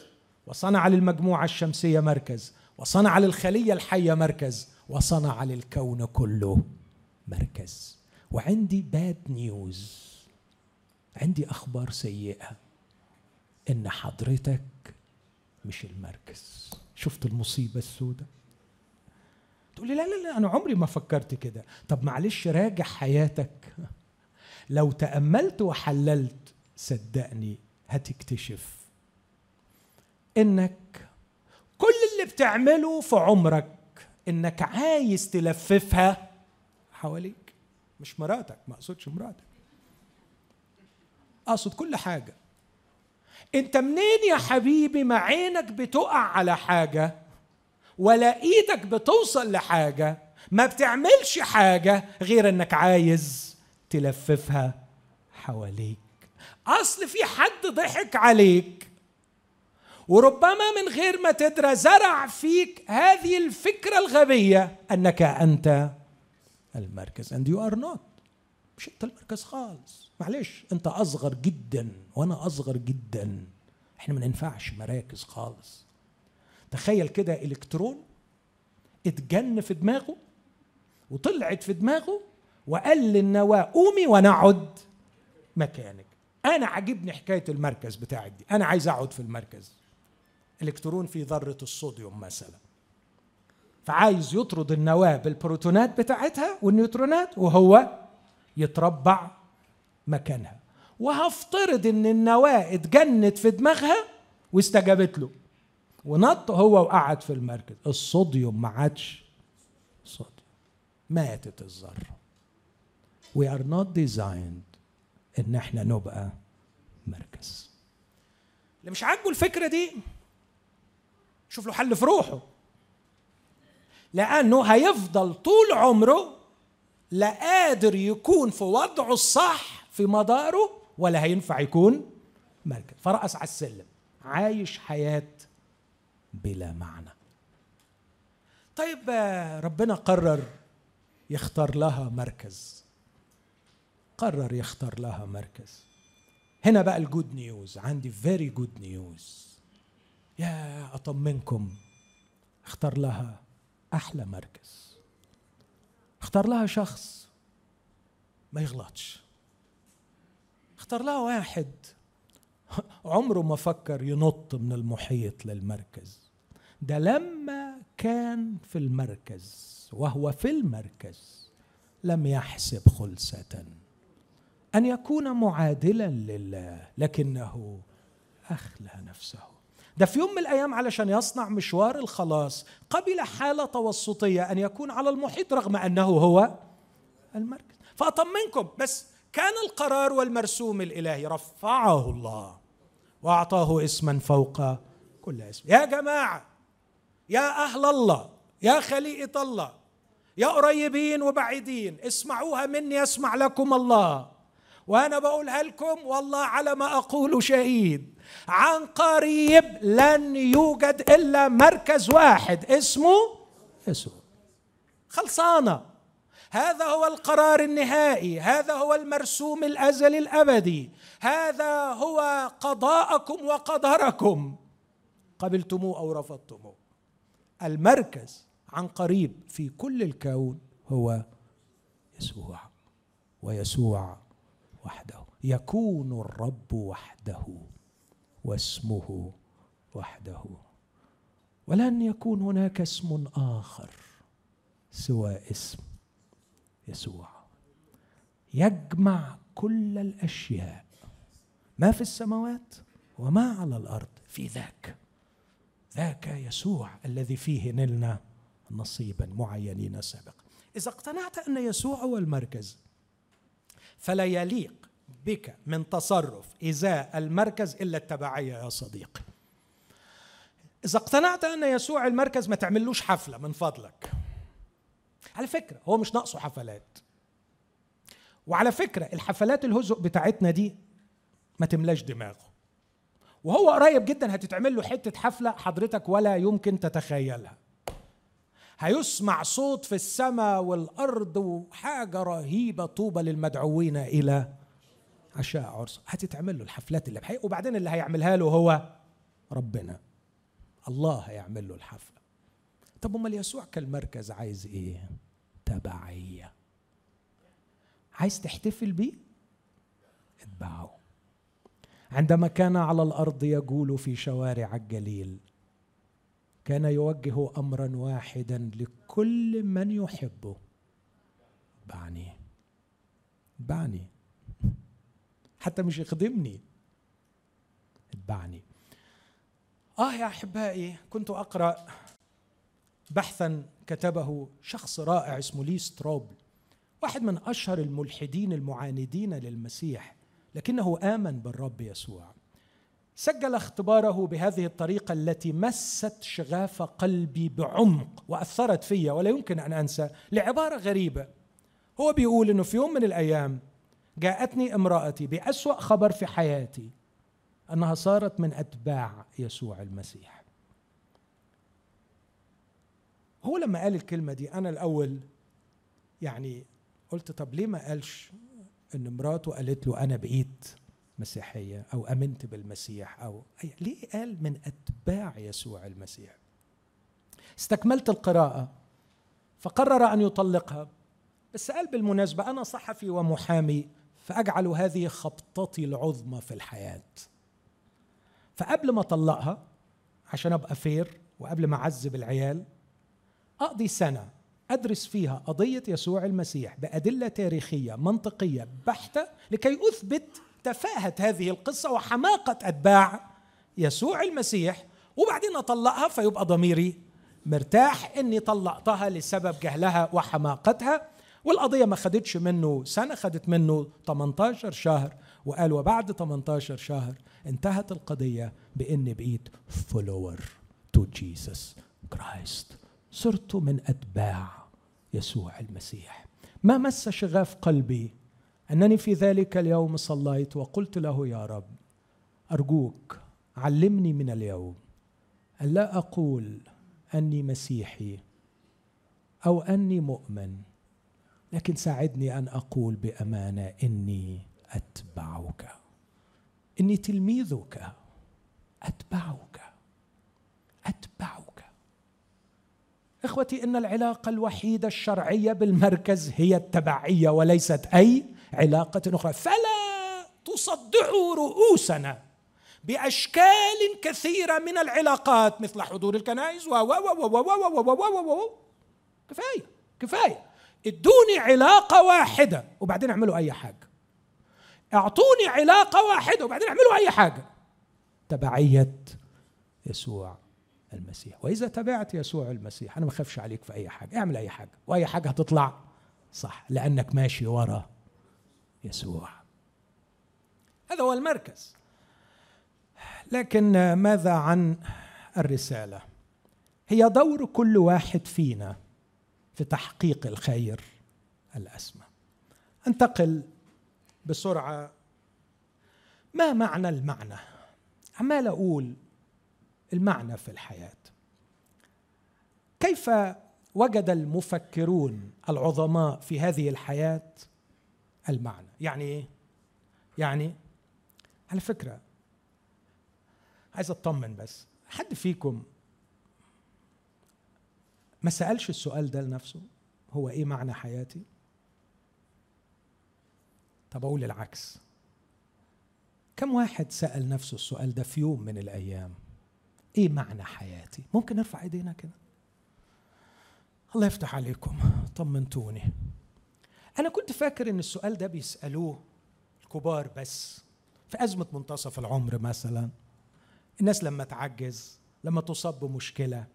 وصنع للمجموعة الشمسية مركز وصنع للخلية الحية مركز وصنع للكون كله مركز. وعندي باد نيوز عندي أخبار سيئة. إن حضرتك مش المركز. شفت المصيبة السوداء؟ تقول لي لا لا لا أنا عمري ما فكرت كده. طب معلش راجع حياتك. لو تأملت وحللت صدقني هتكتشف إنك كل اللي بتعمله في عمرك إنك عايز تلففها حواليك. مش مراتك ما أقصدش مراتك. أقصد كل حاجة. أنت منين يا حبيبي ما عينك بتقع على حاجة؟ ولا إيدك بتوصل لحاجة ما بتعملش حاجة غير إنك عايز تلففها حواليك. أصل في حد ضحك عليك. وربما من غير ما تدرى زرع فيك هذه الفكرة الغبية أنك أنت المركز. And you are not. مش أنت المركز خالص. معلش أنت أصغر جدا وأنا أصغر جدا. إحنا ما ننفعش مراكز خالص. تخيل كده إلكترون اتجن في دماغه وطلعت في دماغه وقال للنواه قومي ونعد مكانك. أنا عاجبني حكاية المركز بتاعك دي. أنا عايز أقعد في المركز. إلكترون في ذرة الصوديوم مثلا. فعايز يطرد النواه بالبروتونات بتاعتها والنيوترونات وهو يتربع مكانها. وهفترض إن النواه اتجنت في دماغها واستجابت له. ونط هو وقعد في المركز. الصوديوم ما عادش صوديوم. ماتت الذرة. We are not designed إن إحنا نبقى مركز. اللي مش عاجبه الفكرة دي شوف له حل في روحه. لأنه هيفضل طول عمره لا قادر يكون في وضعه الصح في مداره ولا هينفع يكون مركز. فرقص على السلم. عايش حياة بلا معنى. طيب ربنا قرر يختار لها مركز. قرر يختار لها مركز. هنا بقى ال good news. عندي very good news يا أطمنكم اختار لها أحلى مركز. اختار لها شخص ما يغلطش. اختار لها واحد عمره ما فكر ينط من المحيط للمركز. ده لما كان في المركز وهو في المركز لم يحسب خلسة أن يكون معادلا لله لكنه أخلى نفسه. ده في يوم من الأيام علشان يصنع مشوار الخلاص قبل حالة توسطية أن يكون على المحيط رغم أنه هو المركز. فأطمنكم بس كان القرار والمرسوم الإلهي رفعه الله وأعطاه اسما فوق كل اسم. يا جماعة يا أهل الله يا خليقة الله يا قريبين وبعيدين اسمعوها مني يسمع لكم الله. وأنا بقولها لكم والله على ما أقول شهيد. عن قريب لن يوجد إلا مركز واحد اسمه يسوع. خلصانة. هذا هو القرار النهائي هذا هو المرسوم الأزلي الأبدي هذا هو قضاءكم وقدركم. قبلتموه أو رفضتموه المركز عن قريب في كل الكون هو يسوع ويسوع وحده يكون الرب وحده واسمه وحده. ولن يكون هناك اسم آخر سوى اسم يسوع. يجمع كل الأشياء ما في السماوات وما على الأرض في ذاك. ذاك يسوع الذي فيه نلنا نصيبا معينين سابقا. إذا اقتنعت أن يسوع هو المركز فلا يليق بك من تصرف إزاء المركز إلا التبعيه يا صديقي إذا اقتنعت أن يسوع المركز ما تعملوش حفلة من فضلك. على فكرة هو مش ناقصه حفلات. وعلى فكرة الحفلات الهزء بتاعتنا دي ما تملاش دماغه. وهو قريب جدا هتتعمل له حتة حفلة حضرتك ولا يمكن تتخيلها. هيسمع صوت في السماء والأرض وحاجة رهيبة طوبى للمدعوين إلى عشاء عرس. هتتعمل له الحفلات اللي بحقيقة وبعدين اللي هيعملها له هو ربنا. الله هيعمل له الحفلة. طب أمال يسوع كالمركز عايز إيه؟ تبعيه عايز تحتفل بيه؟ اتبعه. عندما كان على الأرض يجول في شوارع الجليل كان يوجه أمرا واحدا لكل من يحبه. بعني. بعني. حتى مش يخدمني. اتبعني. آه يا أحبائي كنت أقرأ بحثا كتبه شخص رائع اسمه لي ستروبل واحد من أشهر الملحدين المعاندين للمسيح لكنه آمن بالرب يسوع. سجل اختباره بهذه الطريقة التي مست شغاف قلبي بعمق وأثرت في ولا يمكن أن أنسى لعبارة غريبة. هو بيقول إنه في يوم من الأيام جاءتني امرأتي بأسوأ خبر في حياتي أنها صارت من أتباع يسوع المسيح. هو لما قال الكلمة دي أنا الأول يعني قلت طب ليه ما قالش إن مراته قالت له أنا بقيت مسيحية أو آمنت بالمسيح أو ليه قال من أتباع يسوع المسيح؟ استكملت القراءة فقرر أن يطلقها بس قال بالمناسبة أنا صحفي ومحامي فأجعل هذه خبطتي العظمى في الحياة. فقبل ما أطلقها عشان أبقى فير وقبل ما أعذب العيال أقضي سنة أدرس فيها قضية يسوع المسيح بأدلة تاريخية منطقية بحتة لكي أثبت تفاهة هذه القصة وحماقة أتباع يسوع المسيح وبعدين أطلقها فيبقى ضميري مرتاح إني طلقتها لسبب جهلها وحماقتها. والقضية ما خدتش منه سنة خدت منه 18 شهر. وقال وبعد 18 شهر انتهت القضية بإني بقيت follower to Jesus Christ صرت من أتباع يسوع المسيح. ما مس شغاف قلبي؟ أنني في ذلك اليوم صليت وقلت له يا رب أرجوك علمني من اليوم أن لا أقول أني مسيحي أو أني مؤمن لكن ساعدني أن أقول بأمانة إني أتبعك. إني تلميذك أتبعك أتبعك. اخوتي ان العلاقه الوحيده الشرعيه بالمركز هي التبعيه وليست اي علاقه أخرى فلا تصدعوا رؤوسنا باشكال كثيره من العلاقات مثل حضور الكنائس و و و و و و و و كفايه كفايه ادوني علاقه واحدة وبعدين اعملوا اي حاجة اعطوني علاقه واحدة وبعدين اعملوا اي حاجة تبعيه يسوع المسيح. وإذا تبعت يسوع المسيح أنا ما أخافش عليك في أي حاجة. اعمل أي حاجة. وأي حاجة هتطلع صح لأنك ماشي ورا يسوع. هذا هو المركز. لكن ماذا عن الرسالة؟ هي دور كل واحد فينا في تحقيق الخير الأسمى. انتقل بسرعة. ما معنى المعنى؟ عمال أقول المعنى في الحياة. كيف وجد المفكرون العظماء في هذه الحياة المعنى؟ يعني إيه؟ يعني على فكرة عايز أطمن بس حد فيكم ما سألش السؤال ده لنفسه؟ هو إيه معنى حياتي؟ طب أقول العكس. كم واحد سأل نفسه السؤال ده في يوم من الأيام؟ إيه معنى حياتي؟ ممكن نرفع إيدينا كده. الله يفتح عليكم طمنتوني. أنا كنت فاكر إن السؤال ده بيسألوه الكبار بس في أزمة منتصف العمر مثلا. الناس لما تعجز لما تصاب بمشكلة.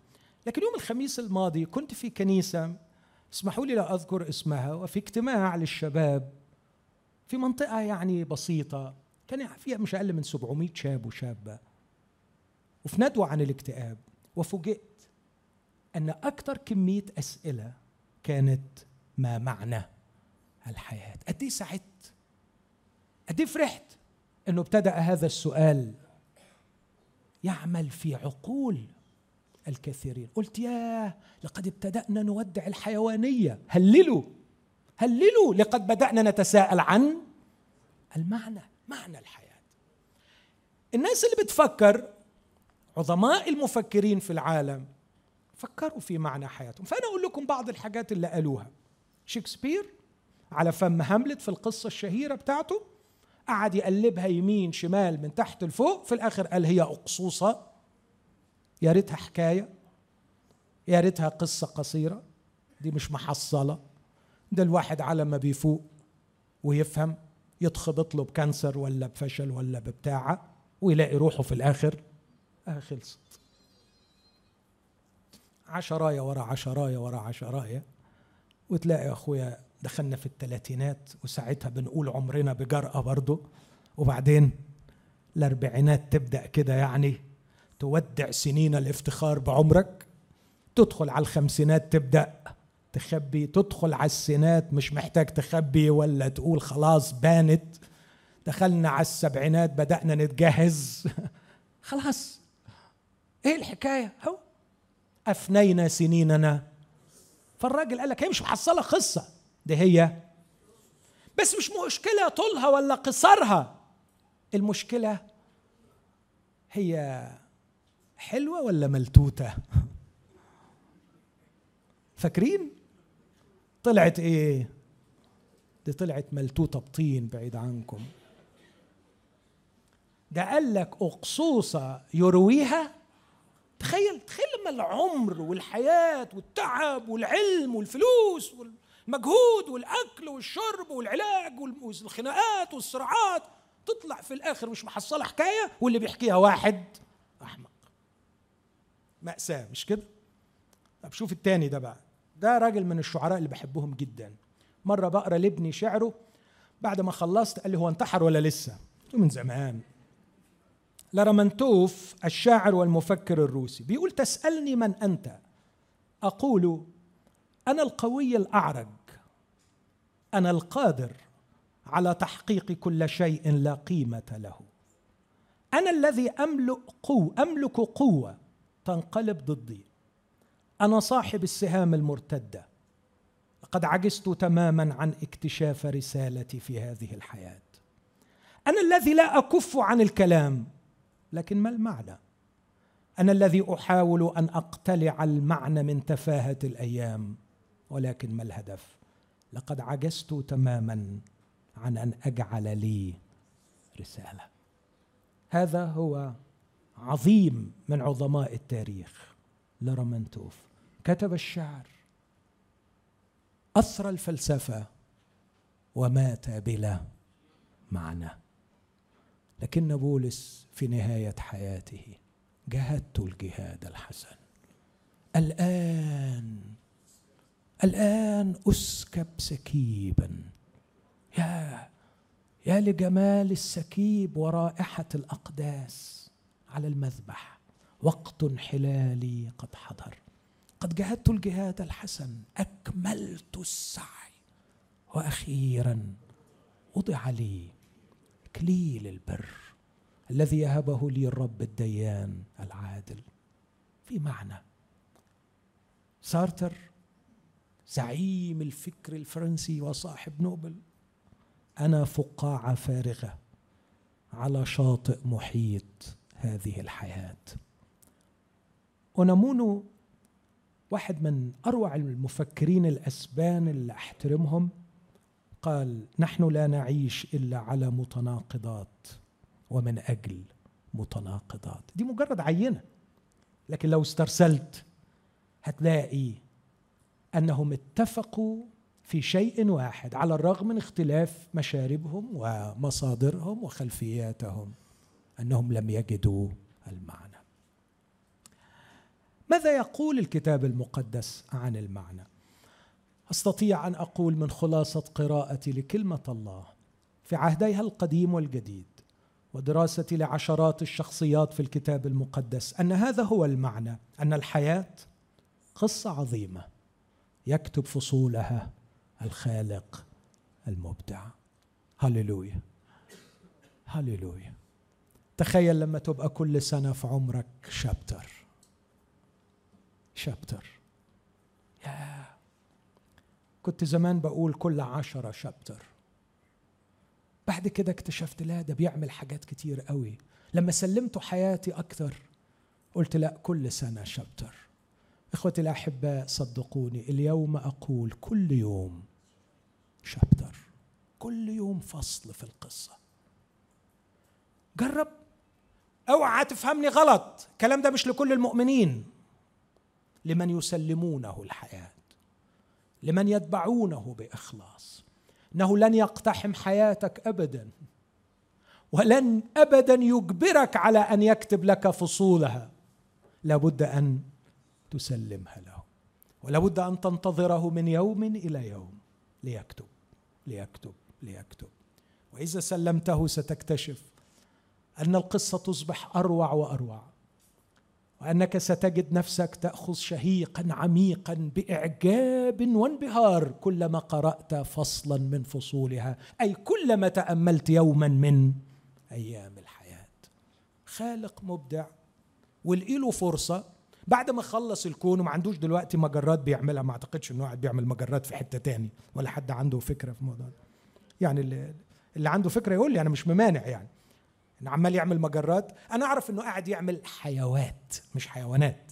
لكن يوم الخميس الماضي كنت في كنيسة اسمحوا لي لا أذكر اسمها وفي اجتماع للشباب في منطقة يعني بسيطة. كان فيها مش أقل من 700 شاب وشابة. وفي ندوة عن الاكتئاب وفوجئت أن أكثر كمية أسئلة كانت ما معنى الحياة. قد إيه سعدت قد إيه فرحت إنه ابتدأ هذا السؤال يعمل في عقول الكثيرين. قلت ياه لقد ابتدأنا نودع الحيوانية. هللوا! هللوا! لقد بدأنا نتساءل عن المعنى معنى الحياة. الناس اللي بتفكر عظماء المفكرين في العالم فكروا في معنى حياتهم. فأنا أقول لكم بعض الحاجات اللي قالوها. شكسبير على فم هاملت في القصة الشهيرة بتاعته قعد يقلبها يمين شمال من تحت لفوق في الآخر قال هي أقصوصة يا ريتها حكاية يا ريتها قصة قصيرة دي مش محصلة ده الواحد على ما بيفوق ويفهم يتخبط له بكانسر ولا بفشل ولا ببتاعة ويلاقي روحه في الآخر آه خلصت. عشراية ورا عشراية ورا عشراية وتلاقي يا أخويا دخلنا في الثلاثينات وساعتها بنقول عمرنا بجرأة برضه. وبعدين الأربعينات تبدأ كده يعني تودع سنين الافتخار بعمرك. تدخل على الخمسينات تبدأ تخبي تدخل على السينات مش محتاج تخبي ولا تقول خلاص بانت. دخلنا على السبعينات بدأنا نتجهز. خلاص. إيه الحكاية؟ هو أفنينا سنيننا. فالراجل قال لك هي مش محصلة قصة. دي هي. بس مش مشكلة طولها ولا قصرها. المشكلة هي حلوة ولا ملتوتة؟ فاكرين؟ طلعت إيه؟ دي طلعت ملتوتة بطين بعيد عنكم. ده قال لك أقصوصة يرويها تخيل تخيل لما العمر والحياة والتعب والعلم والفلوس والمجهود والأكل والشرب والعلاج والخناقات والصراعات تطلع في الآخر مش محصلة حكاية واللي بيحكيها واحد أحمق مأساة مش كده؟ طب شوف التاني ده بقى ده راجل من الشعراء اللي بحبهم جدا مرة بقرا لابني شعره بعد ما خلصت قال لي هو انتحر ولا لسه؟ من زمان لرمنتوف الشاعر والمفكر الروسي. بيقول تسألني من أنت؟ أقول أنا القوي الأعرج. أنا القادر على تحقيق كل شيء لا قيمة له. أنا الذي أملك قوة أملك قوة تنقلب ضدي. أنا صاحب السهام المرتدة. لقد عجزت تماما عن اكتشاف رسالتي في هذه الحياة. أنا الذي لا أكف عن الكلام. لكن ما المعنى؟ أنا الذي أحاول أن أقتلع المعنى من تفاهة الأيام ولكن ما الهدف؟ لقد عجزت تماما عن أن أجعل لي رسالة. هذا هو عظيم من عظماء التاريخ لرمنتوف كتب الشعر اثرى الفلسفة ومات بلا معنى. لكن بولس في نهاية حياته جاهدت الجهاد الحسن. الآن الآن أسكب سكيبا. يا يا لجمال السكيب ورائحة الأقداس على المذبح. وقت انحلالي قد حضر. قد جاهدت الجهاد الحسن. أكملت السعي. وأخيرا وضع لي اكليل البر الذي يهبه لي الرب الديان العادل. في معنى سارتر زعيم الفكر الفرنسي وصاحب نوبل أنا فقاعة فارغة على شاطئ محيط هذه الحياة. ونمونو واحد من أروع المفكرين الأسبان اللي أحترمهم قال نحن لا نعيش إلا على متناقضات ومن أجل متناقضات. دي مجرد عينة. لكن لو استرسلت هتلاقي أنهم اتفقوا في شيء واحد على الرغم من اختلاف مشاربهم ومصادرهم وخلفياتهم أنهم لم يجدوا المعنى. ماذا يقول الكتاب المقدس عن المعنى؟ أستطيع أن أقول من خلاصة قراءتي لكلمة الله في عهديها القديم والجديد ودراستي لعشرات الشخصيات في الكتاب المقدس أن هذا هو المعنى أن الحياة قصة عظيمة يكتب فصولها الخالق المبدع. هللويا. هللويا. تخيل لما تبقى كل سنة في عمرك شابتر شابتر يا كنت زمان بقول كل عشرة شابتر. بعد كده اكتشفت لا ده بيعمل حاجات كتير قوي. لما سلمته حياتي أكثر قلت لا كل سنة شابتر. إخوتي الأحباء صدقوني اليوم أقول كل يوم شابتر. كل يوم فصل في القصة. جرب. أوعى تفهمني غلط. الكلام ده مش لكل المؤمنين. لمن يسلمونه الحياة. لمن يتبعونه بإخلاص. إنه لن يقتحم حياتك ابدا ولن ابدا يجبرك على أن يكتب لك فصولها. لابد أن تسلمها له ولابد أن تنتظره من يوم إلى يوم. ليكتب ليكتب ليكتب. وإذا سلمته ستكتشف أن القصة تصبح أروع وأروع. وأنك ستجد نفسك تأخذ شهيقا عميقا بإعجاب وانبهار كلما قرأت فصلا من فصولها أي كلما تأملت يوما من أيام الحياة. خالق مبدع له فرصة. بعد ما خلص الكون وما عندوش دلوقتي مجرات بيعملها ما أعتقدش إنه قاعد بيعمل مجرات في حتة تاني ولا حد عنده فكرة في الموضوع ده. يعني اللي, اللي عنده فكرة يقول لي أنا مش ممانع يعني. إنه عمال يعمل مجرات. أنا أعرف إنه قاعد يعمل حيوات مش حيوانات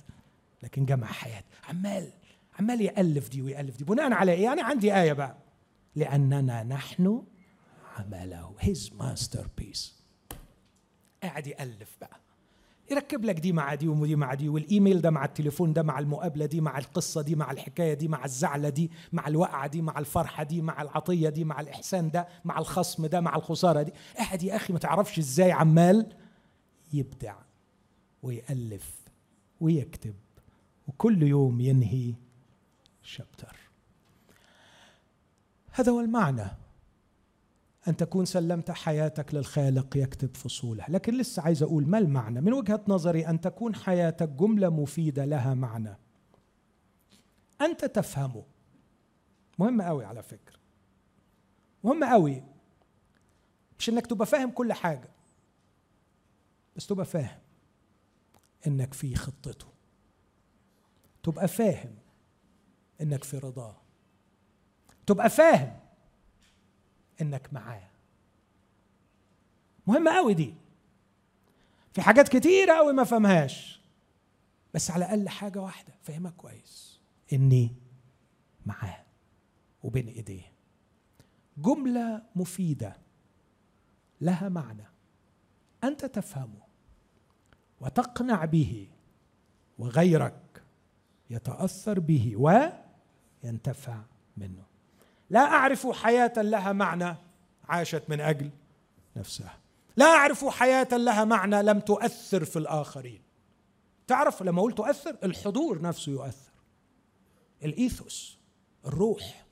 لكن جمع حياة. عمال عمال يألف دي ويألف دي. بناء على إيه؟ أنا عندي آية بقى. لأننا نحن عمله. his masterpiece قاعد يألف بقى. يركب لك دي مع دي ودي مع دي والإيميل ده مع التليفون ده مع المقابلة دي مع القصة دي مع الحكاية دي مع الزعلة دي مع الوقعة دي مع الفرحة دي مع العطية دي مع الإحسان ده مع الخصم ده مع الخسارة دي. قاعد يا أخي ما تعرفش إزاي عمال يبدع ويألف ويكتب وكل يوم ينهي شابتر. هذا هو المعنى أن تكون سلمت حياتك للخالق يكتب فصولها. لكن لسه عايز أقول ما المعنى؟ من وجهة نظري أن تكون حياتك جملة مفيدة لها معنى. أنت تفهمه مهم قوي على فكرة. مهم قوي مش إنك تبقى فاهم كل حاجة. بس تبقى فاهم إنك في خطته. تبقى فاهم إنك في رضاه. تبقى فاهم انك معاه. مهمة قوي دي. في حاجات كتيرة قوي ما فهمهاش. بس على الأقل حاجة واحدة فهمها كويس. إني معاه وبين إيديه. جملة مفيدة. لها معنى. أنت تفهمه. وتقنع به. وغيرك يتأثر به. وينتفع منه. لا أعرف حياة لها معنى. عاشت من أجل نفسها. لا أعرف حياة لها معنى لم تؤثر في الآخرين. تعرف لما أقول تؤثر؟ الحضور نفسه يؤثر. الإيثوس الروح.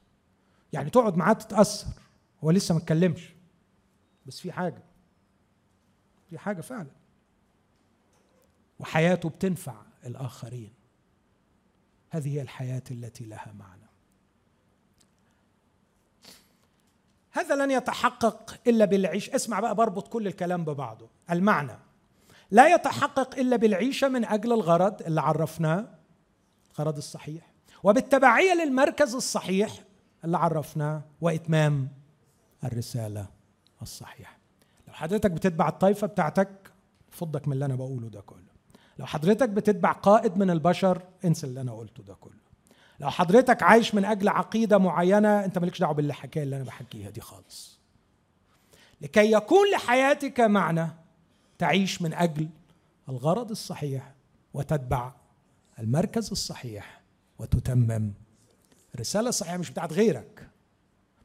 يعني تقعد معاه تتأثر. هو لسه ما اتكلمش. بس في حاجة. في حاجة فعلا. وحياته بتنفع الآخرين. هذه هي الحياة التي لها معنى. هذا لن يتحقق إلا بالعيش. اسمع بقى بربط كل الكلام ببعضه. المعنى لا يتحقق إلا بالعيشة من أجل الغرض اللي عرفناه الغرض الصحيح. وبالتبعية للمركز الصحيح اللي عرفناه وإتمام الرسالة الصحيحة. لو حضرتك بتتبع الطائفه بتاعتك فضك من اللي أنا بقوله ده كله. لو حضرتك بتتبع قائد من البشر انسى اللي أنا قلته ده كله. لو حضرتك عايش من أجل عقيدة معينة أنت مالكش دعوة بالحكاية اللي أنا بحكيها دي خالص. لكي يكون لحياتك معنى تعيش من أجل الغرض الصحيح وتتبع المركز الصحيح وتتمم الرساله الصحيحه مش بتاعت غيرك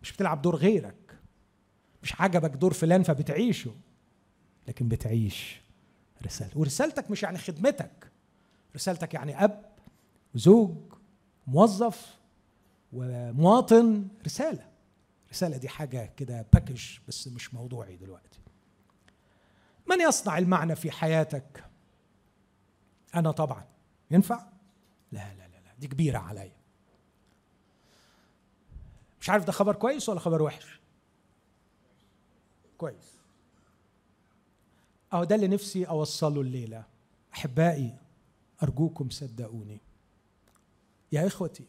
مش بتلعب دور غيرك مش عجبك دور فلان فبتعيشه لكن بتعيش رسالة. ورسالتك مش يعني خدمتك رسالتك يعني أب وزوج موظف ومواطن رسالة. رسالة دي حاجة كده باكج بس مش موضوعي دلوقتي. من يصنع المعنى في حياتك؟ أنا طبعا. ينفع؟ لا لا لا, لا. دي كبيرة عليا. مش عارف ده خبر كويس ولا خبر وحش؟ كويس. أهو ده اللي نفسي أوصله الليلة. أحبائي أرجوكم صدقوني. يا إخوتي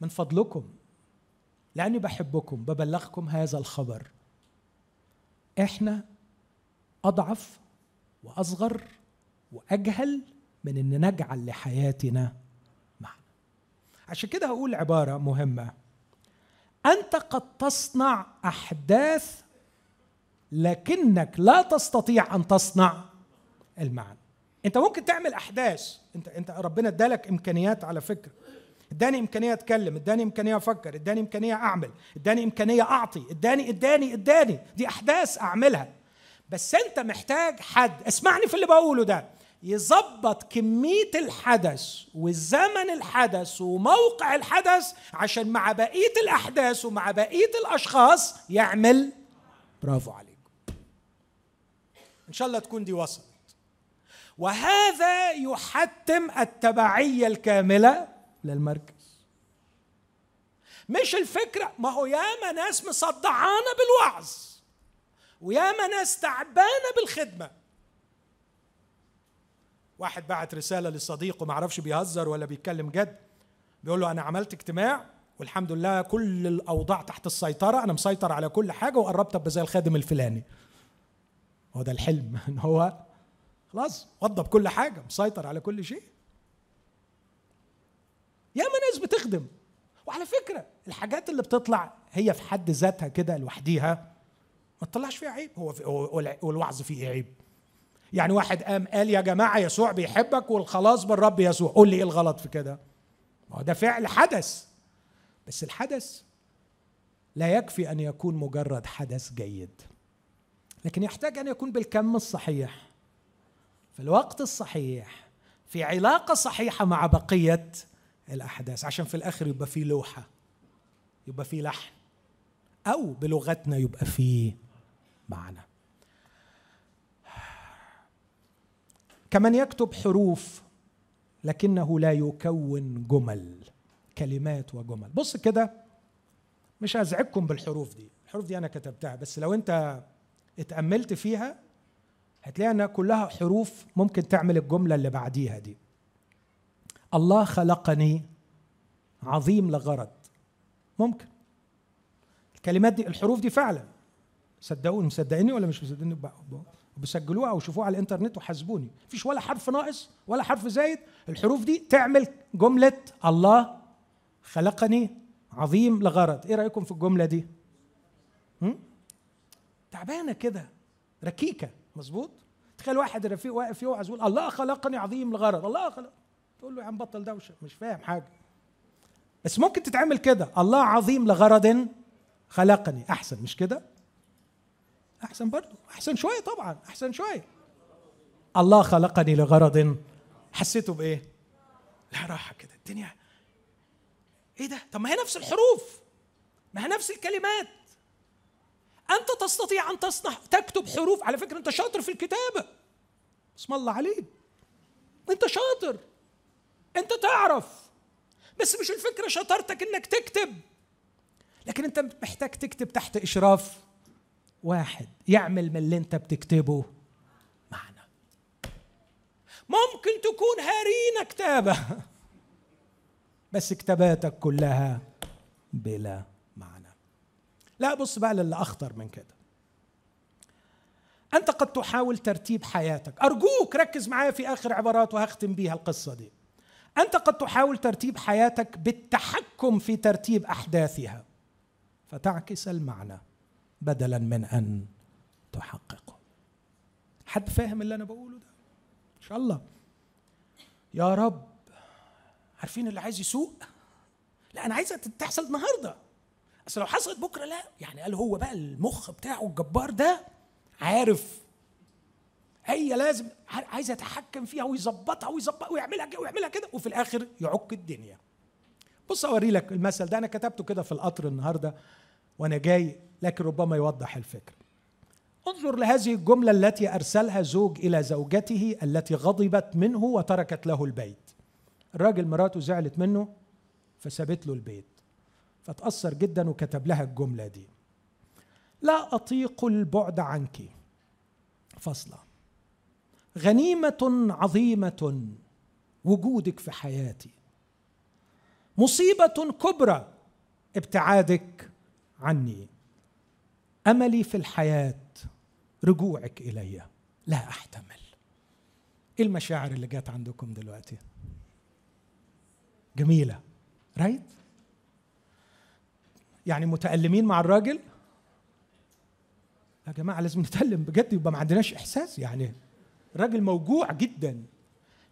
من فضلكم لأني بحبكم ببلغكم هذا الخبر. إحنا أضعف وأصغر وأجهل من أن نجعل لحياتنا معنى عشان كده هقول عبارة مهمة. أنت قد تصنع أحداث لكنك لا تستطيع أن تصنع المعنى. انت ممكن تعمل احداث. انت انت ربنا ادالك امكانيات على فكرة. اداني امكانية اتكلم اداني امكانية أفكر اداني امكانية اعمل اداني امكانية اعطي اداني اداني اداني. دي احداث اعملها. بس انت محتاج حد. اسمعني في اللي بقوله ده. يظبط كمية الحدث والزمن الحدث وموقع الحدث عشان مع بقية الأحداث ومع بقية الأشخاص يعمل برافو عليك إن شاء الله تكون دي وصل وهذا يحتم التبعية الكاملة للمركز. مش الفكرة ما هو ياما ناس مصدعانة بالوعظ وياما ناس تعبانة بالخدمة. واحد بعت رسالة لصديقه ما عرفش بيهزر ولا بيتكلم جد بيقول له أنا عملت اجتماع والحمد لله كل الأوضاع تحت السيطرة أنا مسيطر على كل حاجة وقربت أبقى زي الخادم الفلاني. هو ده الحلم إن هو خلاص وضب كل حاجة مسيطر على كل شيء. ياما ناس بتخدم. وعلى فكرة الحاجات اللي بتطلع هي في حد ذاتها كده لوحديها ما تطلعش فيها عيب. هو, في هو الوعظ فيه إيه عيب. يعني واحد قام قال يا جماعة يسوع بيحبك والخلاص بالرب يسوع. قول لي إيه الغلط في كده؟ ما هو ده فعل حدث. بس الحدث لا يكفي أن يكون مجرد حدث جيد لكن يحتاج أن يكون بالكم الصحيح. في الوقت الصحيح في علاقة صحيحة مع بقية الأحداث. عشان في الآخر يبقى في لوحة يبقى في لحن أو بلغتنا يبقى في معنى. كمن يكتب حروف لكنه لا يكون جمل كلمات وجمل. بص كده مش هزعجكم بالحروف دي. الحروف دي أنا كتبتها بس لو أنت اتأملت فيها هتلاقي إنها كلها حروف ممكن تعمل الجملة اللي بعديها دي. الله خلقني عظيم لغرض. ممكن. الكلمات دي الحروف دي فعلا. صدقوني مصدقيني ولا مش مصدقيني؟ بسجلوها أو شوفوها على الإنترنت وحاسبوني. مفيش ولا حرف ناقص ولا حرف زايد. الحروف دي تعمل جملة الله خلقني عظيم لغرض. إيه رأيكم في الجملة دي؟ تعبانة كده. ركيكة. مظبوط؟ تخيل واحد رفيق واقف يوعظ يقول الله خلقني عظيم لغرض الله خلق تقول له يا عم بطل دوشة مش فاهم حاجة. بس ممكن تتعمل كده الله عظيم لغرض خلقني. أحسن مش كده؟ أحسن برضه أحسن شوية طبعا أحسن شوية. الله خلقني لغرض حسيته بإيه؟ لا راحة كده الدنيا إيه ده؟ طب ما هي نفس الحروف ما هي نفس الكلمات. أنت تستطيع أن تصنع تكتب حروف. على فكرة أنت شاطر في الكتابة. اسم الله عليك. أنت شاطر. أنت تعرف. بس مش الفكرة شطارتك إنك تكتب. لكن أنت محتاج تكتب تحت إشراف واحد. يعمل من اللي أنت بتكتبه معنى. ممكن تكون هارينا كتابة. بس كتاباتك كلها بلا لا بص بقى للي اخطر من كده. أنت قد تحاول ترتيب حياتك. أرجوك ركز معايا في آخر عبارات وهختم بيها القصة دي. أنت قد تحاول ترتيب حياتك بالتحكم في ترتيب أحداثها. فتعكس المعنى بدلا من أن تحققه. حد فاهم اللي أنا بقوله ده؟ إن شاء الله. يا رب. عارفين اللي عايز يسوق؟ لا أنا عايزها تحصل النهارده. اصل لو حصلت بكرة لا. يعني قال هو بقى المخ بتاعه الجبار ده عارف. هي لازم عايز يتحكم فيها ويظبطها ويظبطها ويعملها كده ويعملها كده وفي الآخر يعك الدنيا. بص أوري لك المثل ده. أنا كتبته كده في القطر النهارده وأنا جاي لكن ربما يوضح الفكرة انظر لهذه الجملة التي أرسلها زوج إلى زوجته التي غضبت منه وتركت له البيت. الراجل مراته زعلت منه فسابت له البيت. فتأثر جدا وكتب لها الجملة دي. لا أطيق البعد عنك. فصلة غنيمة عظيمة وجودك في حياتي. مصيبة كبرى ابتعادك عني. أملي في الحياة رجوعك إلي. لا أحتمل. إيه المشاعر اللي جت عندكم دلوقتي؟ جميلة. رايت يعني متألمين مع الراجل. يا جماعة لازم نتألم بجد يبقى ما عندناش إحساس يعني. الراجل موجوع جدا.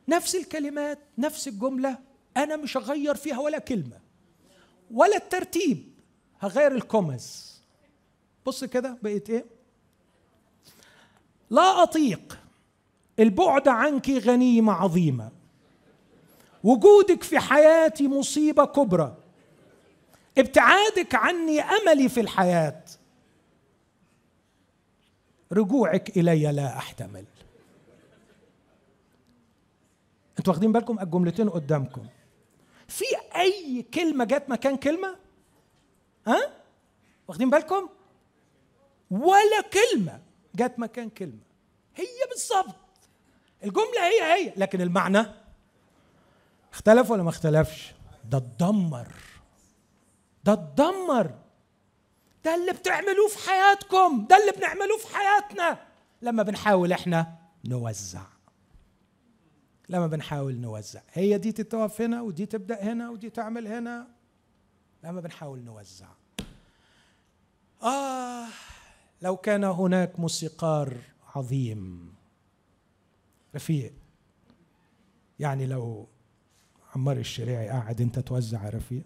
نفس الكلمات نفس الجملة أنا مش هغير فيها ولا كلمة. ولا الترتيب. هغير الكومز بص كده بقيت إيه؟ لا أطيق البعد عنك غنيمة عظيمة. وجودك في حياتي مصيبة كبرى. ابتعادك عني أملي في الحياة. رجوعك إلي لا أحتمل. أنتوا واخدين بالكم؟ الجملتين قدامكم. في أي كلمة جت مكان كلمة؟ ها؟ واخدين بالكم؟ ولا كلمة جت مكان كلمة. هي بالظبط. الجملة هي هي لكن المعنى اختلف ولا ما اختلفش؟ ده اتدمر ده اتدمر ده اللي بتعملوه في حياتكم. ده اللي بنعملوه في حياتنا. لما بنحاول إحنا نوزع. لما بنحاول نوزع. هي دي تتوقف هنا ودي تبدأ هنا ودي تعمل هنا. لما بنحاول نوزع. آه لو كان هناك موسيقار عظيم. رفيق. يعني لو عمار الشريعي قاعد انت توزع يا رفيق؟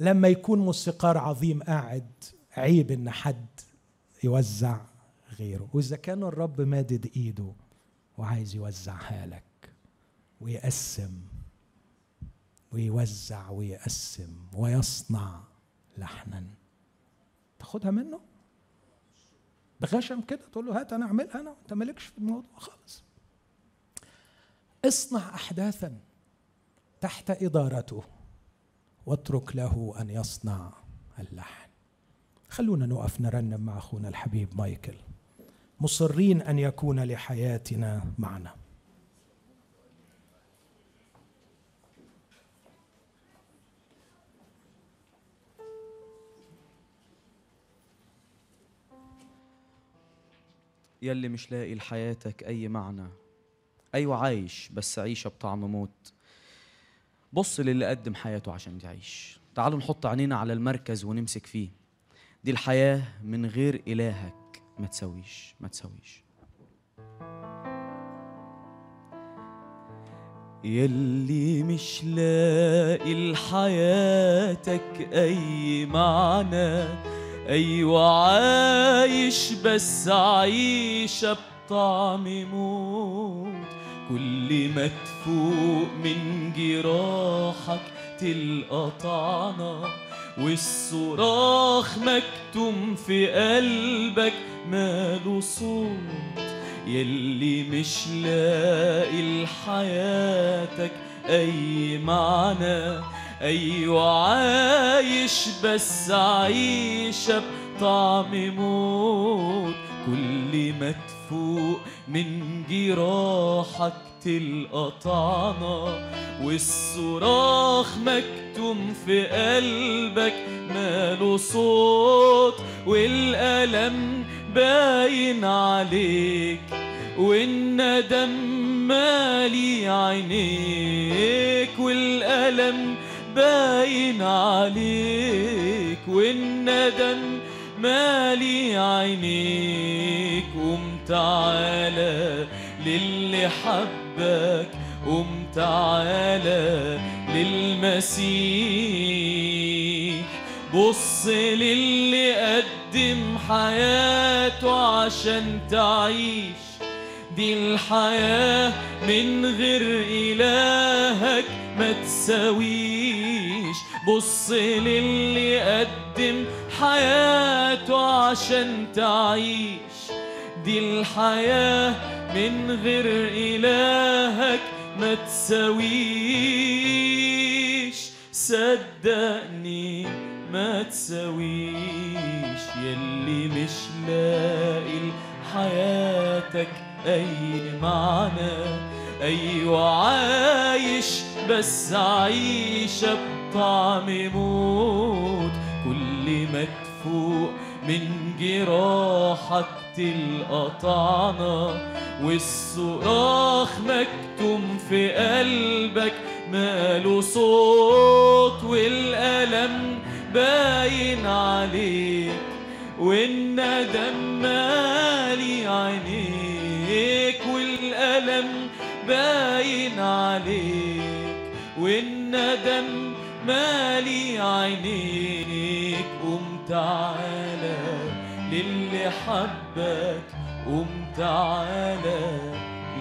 لما يكون موسيقار عظيم قاعد عيب إن حد يوزع غيره. وإذا كان الرب مادد إيده وعايز يوزعها لك ويقسم ويوزع ويقسم ويصنع لحنا. تاخدها منه؟ بغشم كده تقول له هات أنا أعملها أنا أنت مالكش في الموضوع خالص. اصنع احداثا تحت إدارته. واترك له أن يصنع اللحن. خلونا نقف نرنم مع أخونا الحبيب مايكل. مصرين أن يكون لحياتنا معنى. يلي مش لاقي لحياتك أي معنى. أيوة عايش بس عيشة بطعم موت. بص للي قدم حياته عشان تعيش تعالوا نحط عينينا على المركز ونمسك فيه. دي الحياة من غير إلهك. ما تسويش ما تسويش. يلي مش لاقي لحياتك أي معنى. أيوة عايش بس عيشة بطعم موت كل ما تفوق من جراحك تلقى طعنة والصراخ مكتوم في قلبك ماله صوت. يلي مش لاقي لحياتك أي معنى أيوة عايش بس عيشة بطعم موت. كل ما تفوق من جراحك تلقى طعنة والصراخ مكتوم في قلبك ماله صوت والألم باين عليك والندم مالي عينيك والألم باين عليك والندم مالي عينيك قوم تعالى للي حبك قوم تعالى للمسيح. بص للي قدم حياته عشان تعيش. دي الحياة من غير إلهك ما تساويش. بص للي قدم حياته عشان تعيش. دي الحياة من غير إلهك ما تساويش. صدقني ما تساويش. يلي مش لاقي لحياتك أي معنى. أيوة عايش بس عيشة بطعم موت. كل ما تفوق من جراحك تلقى طعنة والصراخ مكتوم في قلبك ماله صوت والألم باين عليك والندم مالي عينيك والألم باين عليك والندم مالي عينيك. قوم تعالى للي حبك قوم تعالى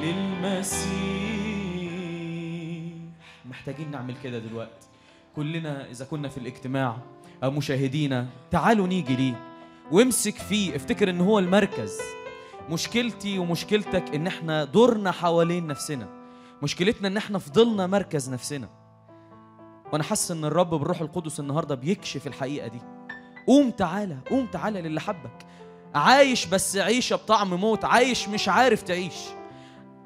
للمسيح. محتاجين نعمل كده دلوقتي. كلنا إذا كنا في الاجتماع أو مشاهدينا تعالوا نيجي ليه. وامسك فيه افتكر إن هو المركز. مشكلتي ومشكلتك إن إحنا دورنا حوالين نفسنا. مشكلتنا إن إحنا فضلنا مركز نفسنا. وأنا حاسس إن الرب بالروح القدس النهارده بيكشف الحقيقة دي. قوم تعالى قوم تعالى للي حبك. عايش بس عيشه بطعم موت عايش مش عارف تعيش.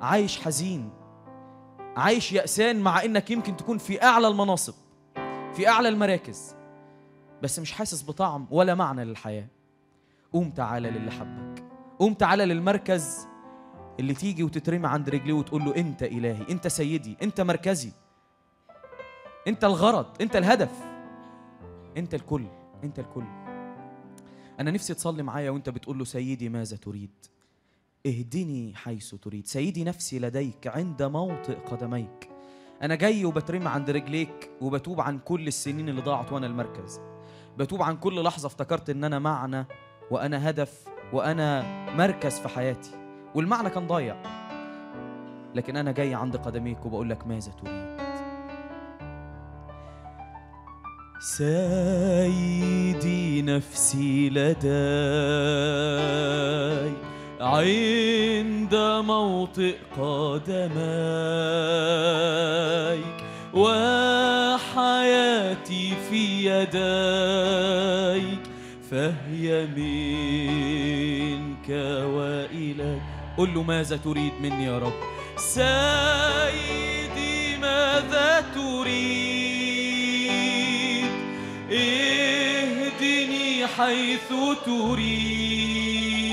عايش حزين. عايش يأسان مع إنك يمكن تكون في أعلى المناصب في أعلى المراكز بس مش حاسس بطعم ولا معنى للحياة. قوم تعالى للي حبك. قوم تعالى للمركز اللي تيجي وتترمي عند رجليه وتقول له أنت إلهي أنت سيدي أنت مركزي. أنت الغرض أنت الهدف. أنت الكل. أنت الكل. أنا نفسي تصلي معايا وأنت بتقول له سيدي ماذا تريد؟ اهدني حيث تريد. سيدي نفسي لديك عند موطئ قدميك. أنا جاي وبترمي عند رجليك وبتوب عن كل السنين اللي ضاعت وأنا المركز. بتوب عن كل لحظة افتكرت إن أنا معنى وأنا هدف وأنا مركز في حياتي. والمعنى كان ضايع. لكن أنا جاي عند قدميك وبقول لك ماذا تريد. سيدي نفسي لدي عند موطئ قدميك وحياتي في يديك فهي منك وإليك قل له ماذا تريد مني يا رب؟ سيدي ماذا تريد؟ اهدني حيث تريد.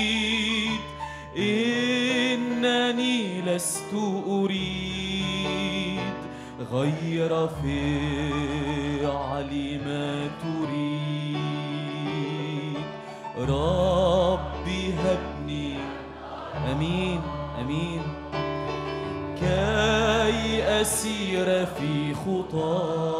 إنني لست أريد غير فعل ما تريد. ربي هبني. أمين أمين. كي أسير في خطاك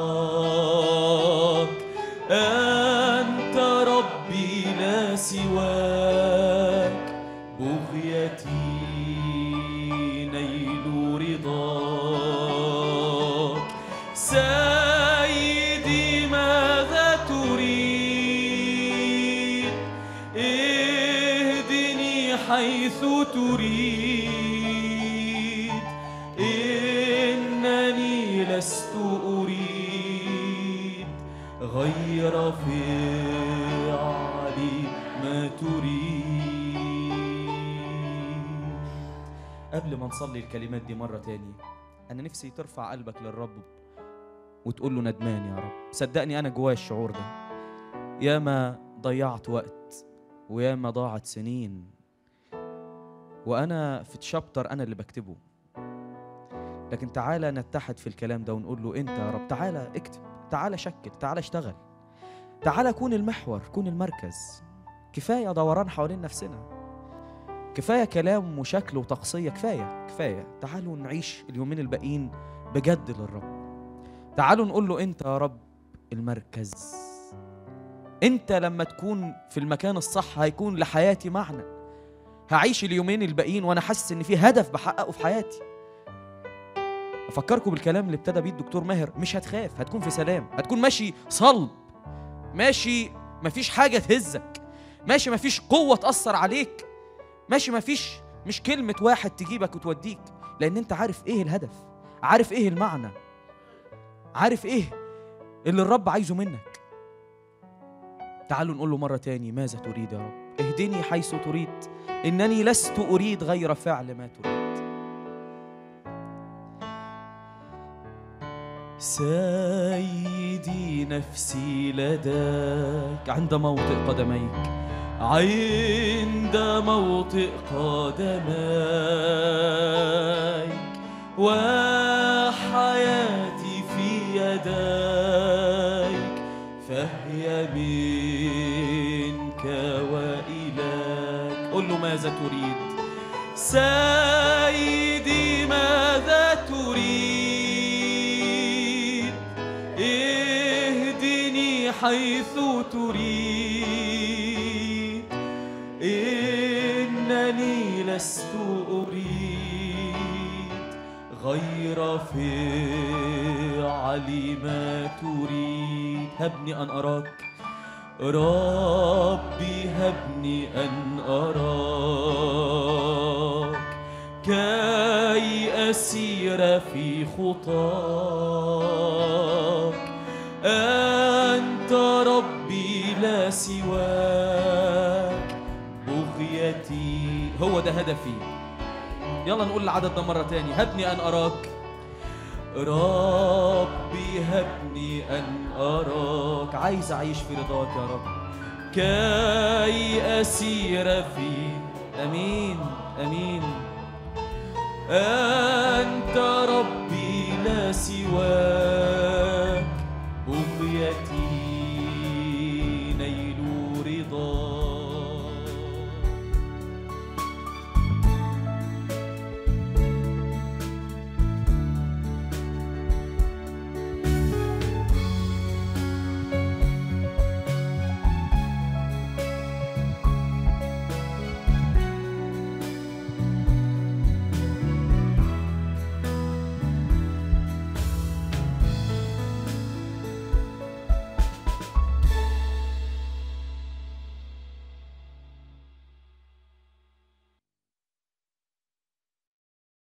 نصلي الكلمات دي مرة تاني. أنا نفسي ترفع قلبك للرب وتقول له ندمان يا رب. صدقني أنا جوايا الشعور ده. ياما ضيعت وقت وياما ضاعت سنين وأنا في تشابتر أنا اللي بكتبه. لكن تعالى نتحد في الكلام ده ونقول له أنت يا رب تعالى اكتب تعالى شكل تعالى اشتغل تعالى كون المحور كون المركز. كفاية دوران حوالين نفسنا. كفاية كلام وشكل وتقصية كفاية كفاية. تعالوا نعيش اليومين الباقيين بجد للرب. تعالوا نقول له أنت يا رب المركز. أنت لما تكون في المكان الصح هيكون لحياتي معنى. هعيش اليومين الباقيين وأنا حاسس إن في هدف بحققه في حياتي. أفكركم بالكلام اللي ابتدى بيه الدكتور ماهر مش هتخاف هتكون في سلام هتكون ماشي صلب ماشي مفيش حاجة تهزك ماشي مفيش قوة تأثر عليك. ماشي مفيش مش كلمة واحد تجيبك وتوديك لأن أنت عارف إيه الهدف عارف إيه المعنى عارف إيه اللي الرب عايزه منك. تعالوا نقول له مرة تاني ماذا تريد يا رب؟ اهدني حيث تريد إنني لست أريد غير فعل ما تريد. سيدي نفسي لديك عند موطئ قدميك. عند موطئ قدميك وحياتي في يديك فهي منك وإليك. قل له ماذا تريد؟ سيدي ماذا تريد؟ اهدني حيث تريد. لست أريد غير فعل ما تريد. هبني أن أراك. ربي هبني أن أراك. كي أسير في خطاك. أنت ربي لا سواك. ده هدفي. يلا نقول العدد ده مرة تاني. هبني أن أراك. ربي هبني أن أراك. عايز أعيش في رضاك يا رب. كي أسير في أمين أمين. أنت ربي لا سواك. بقيتي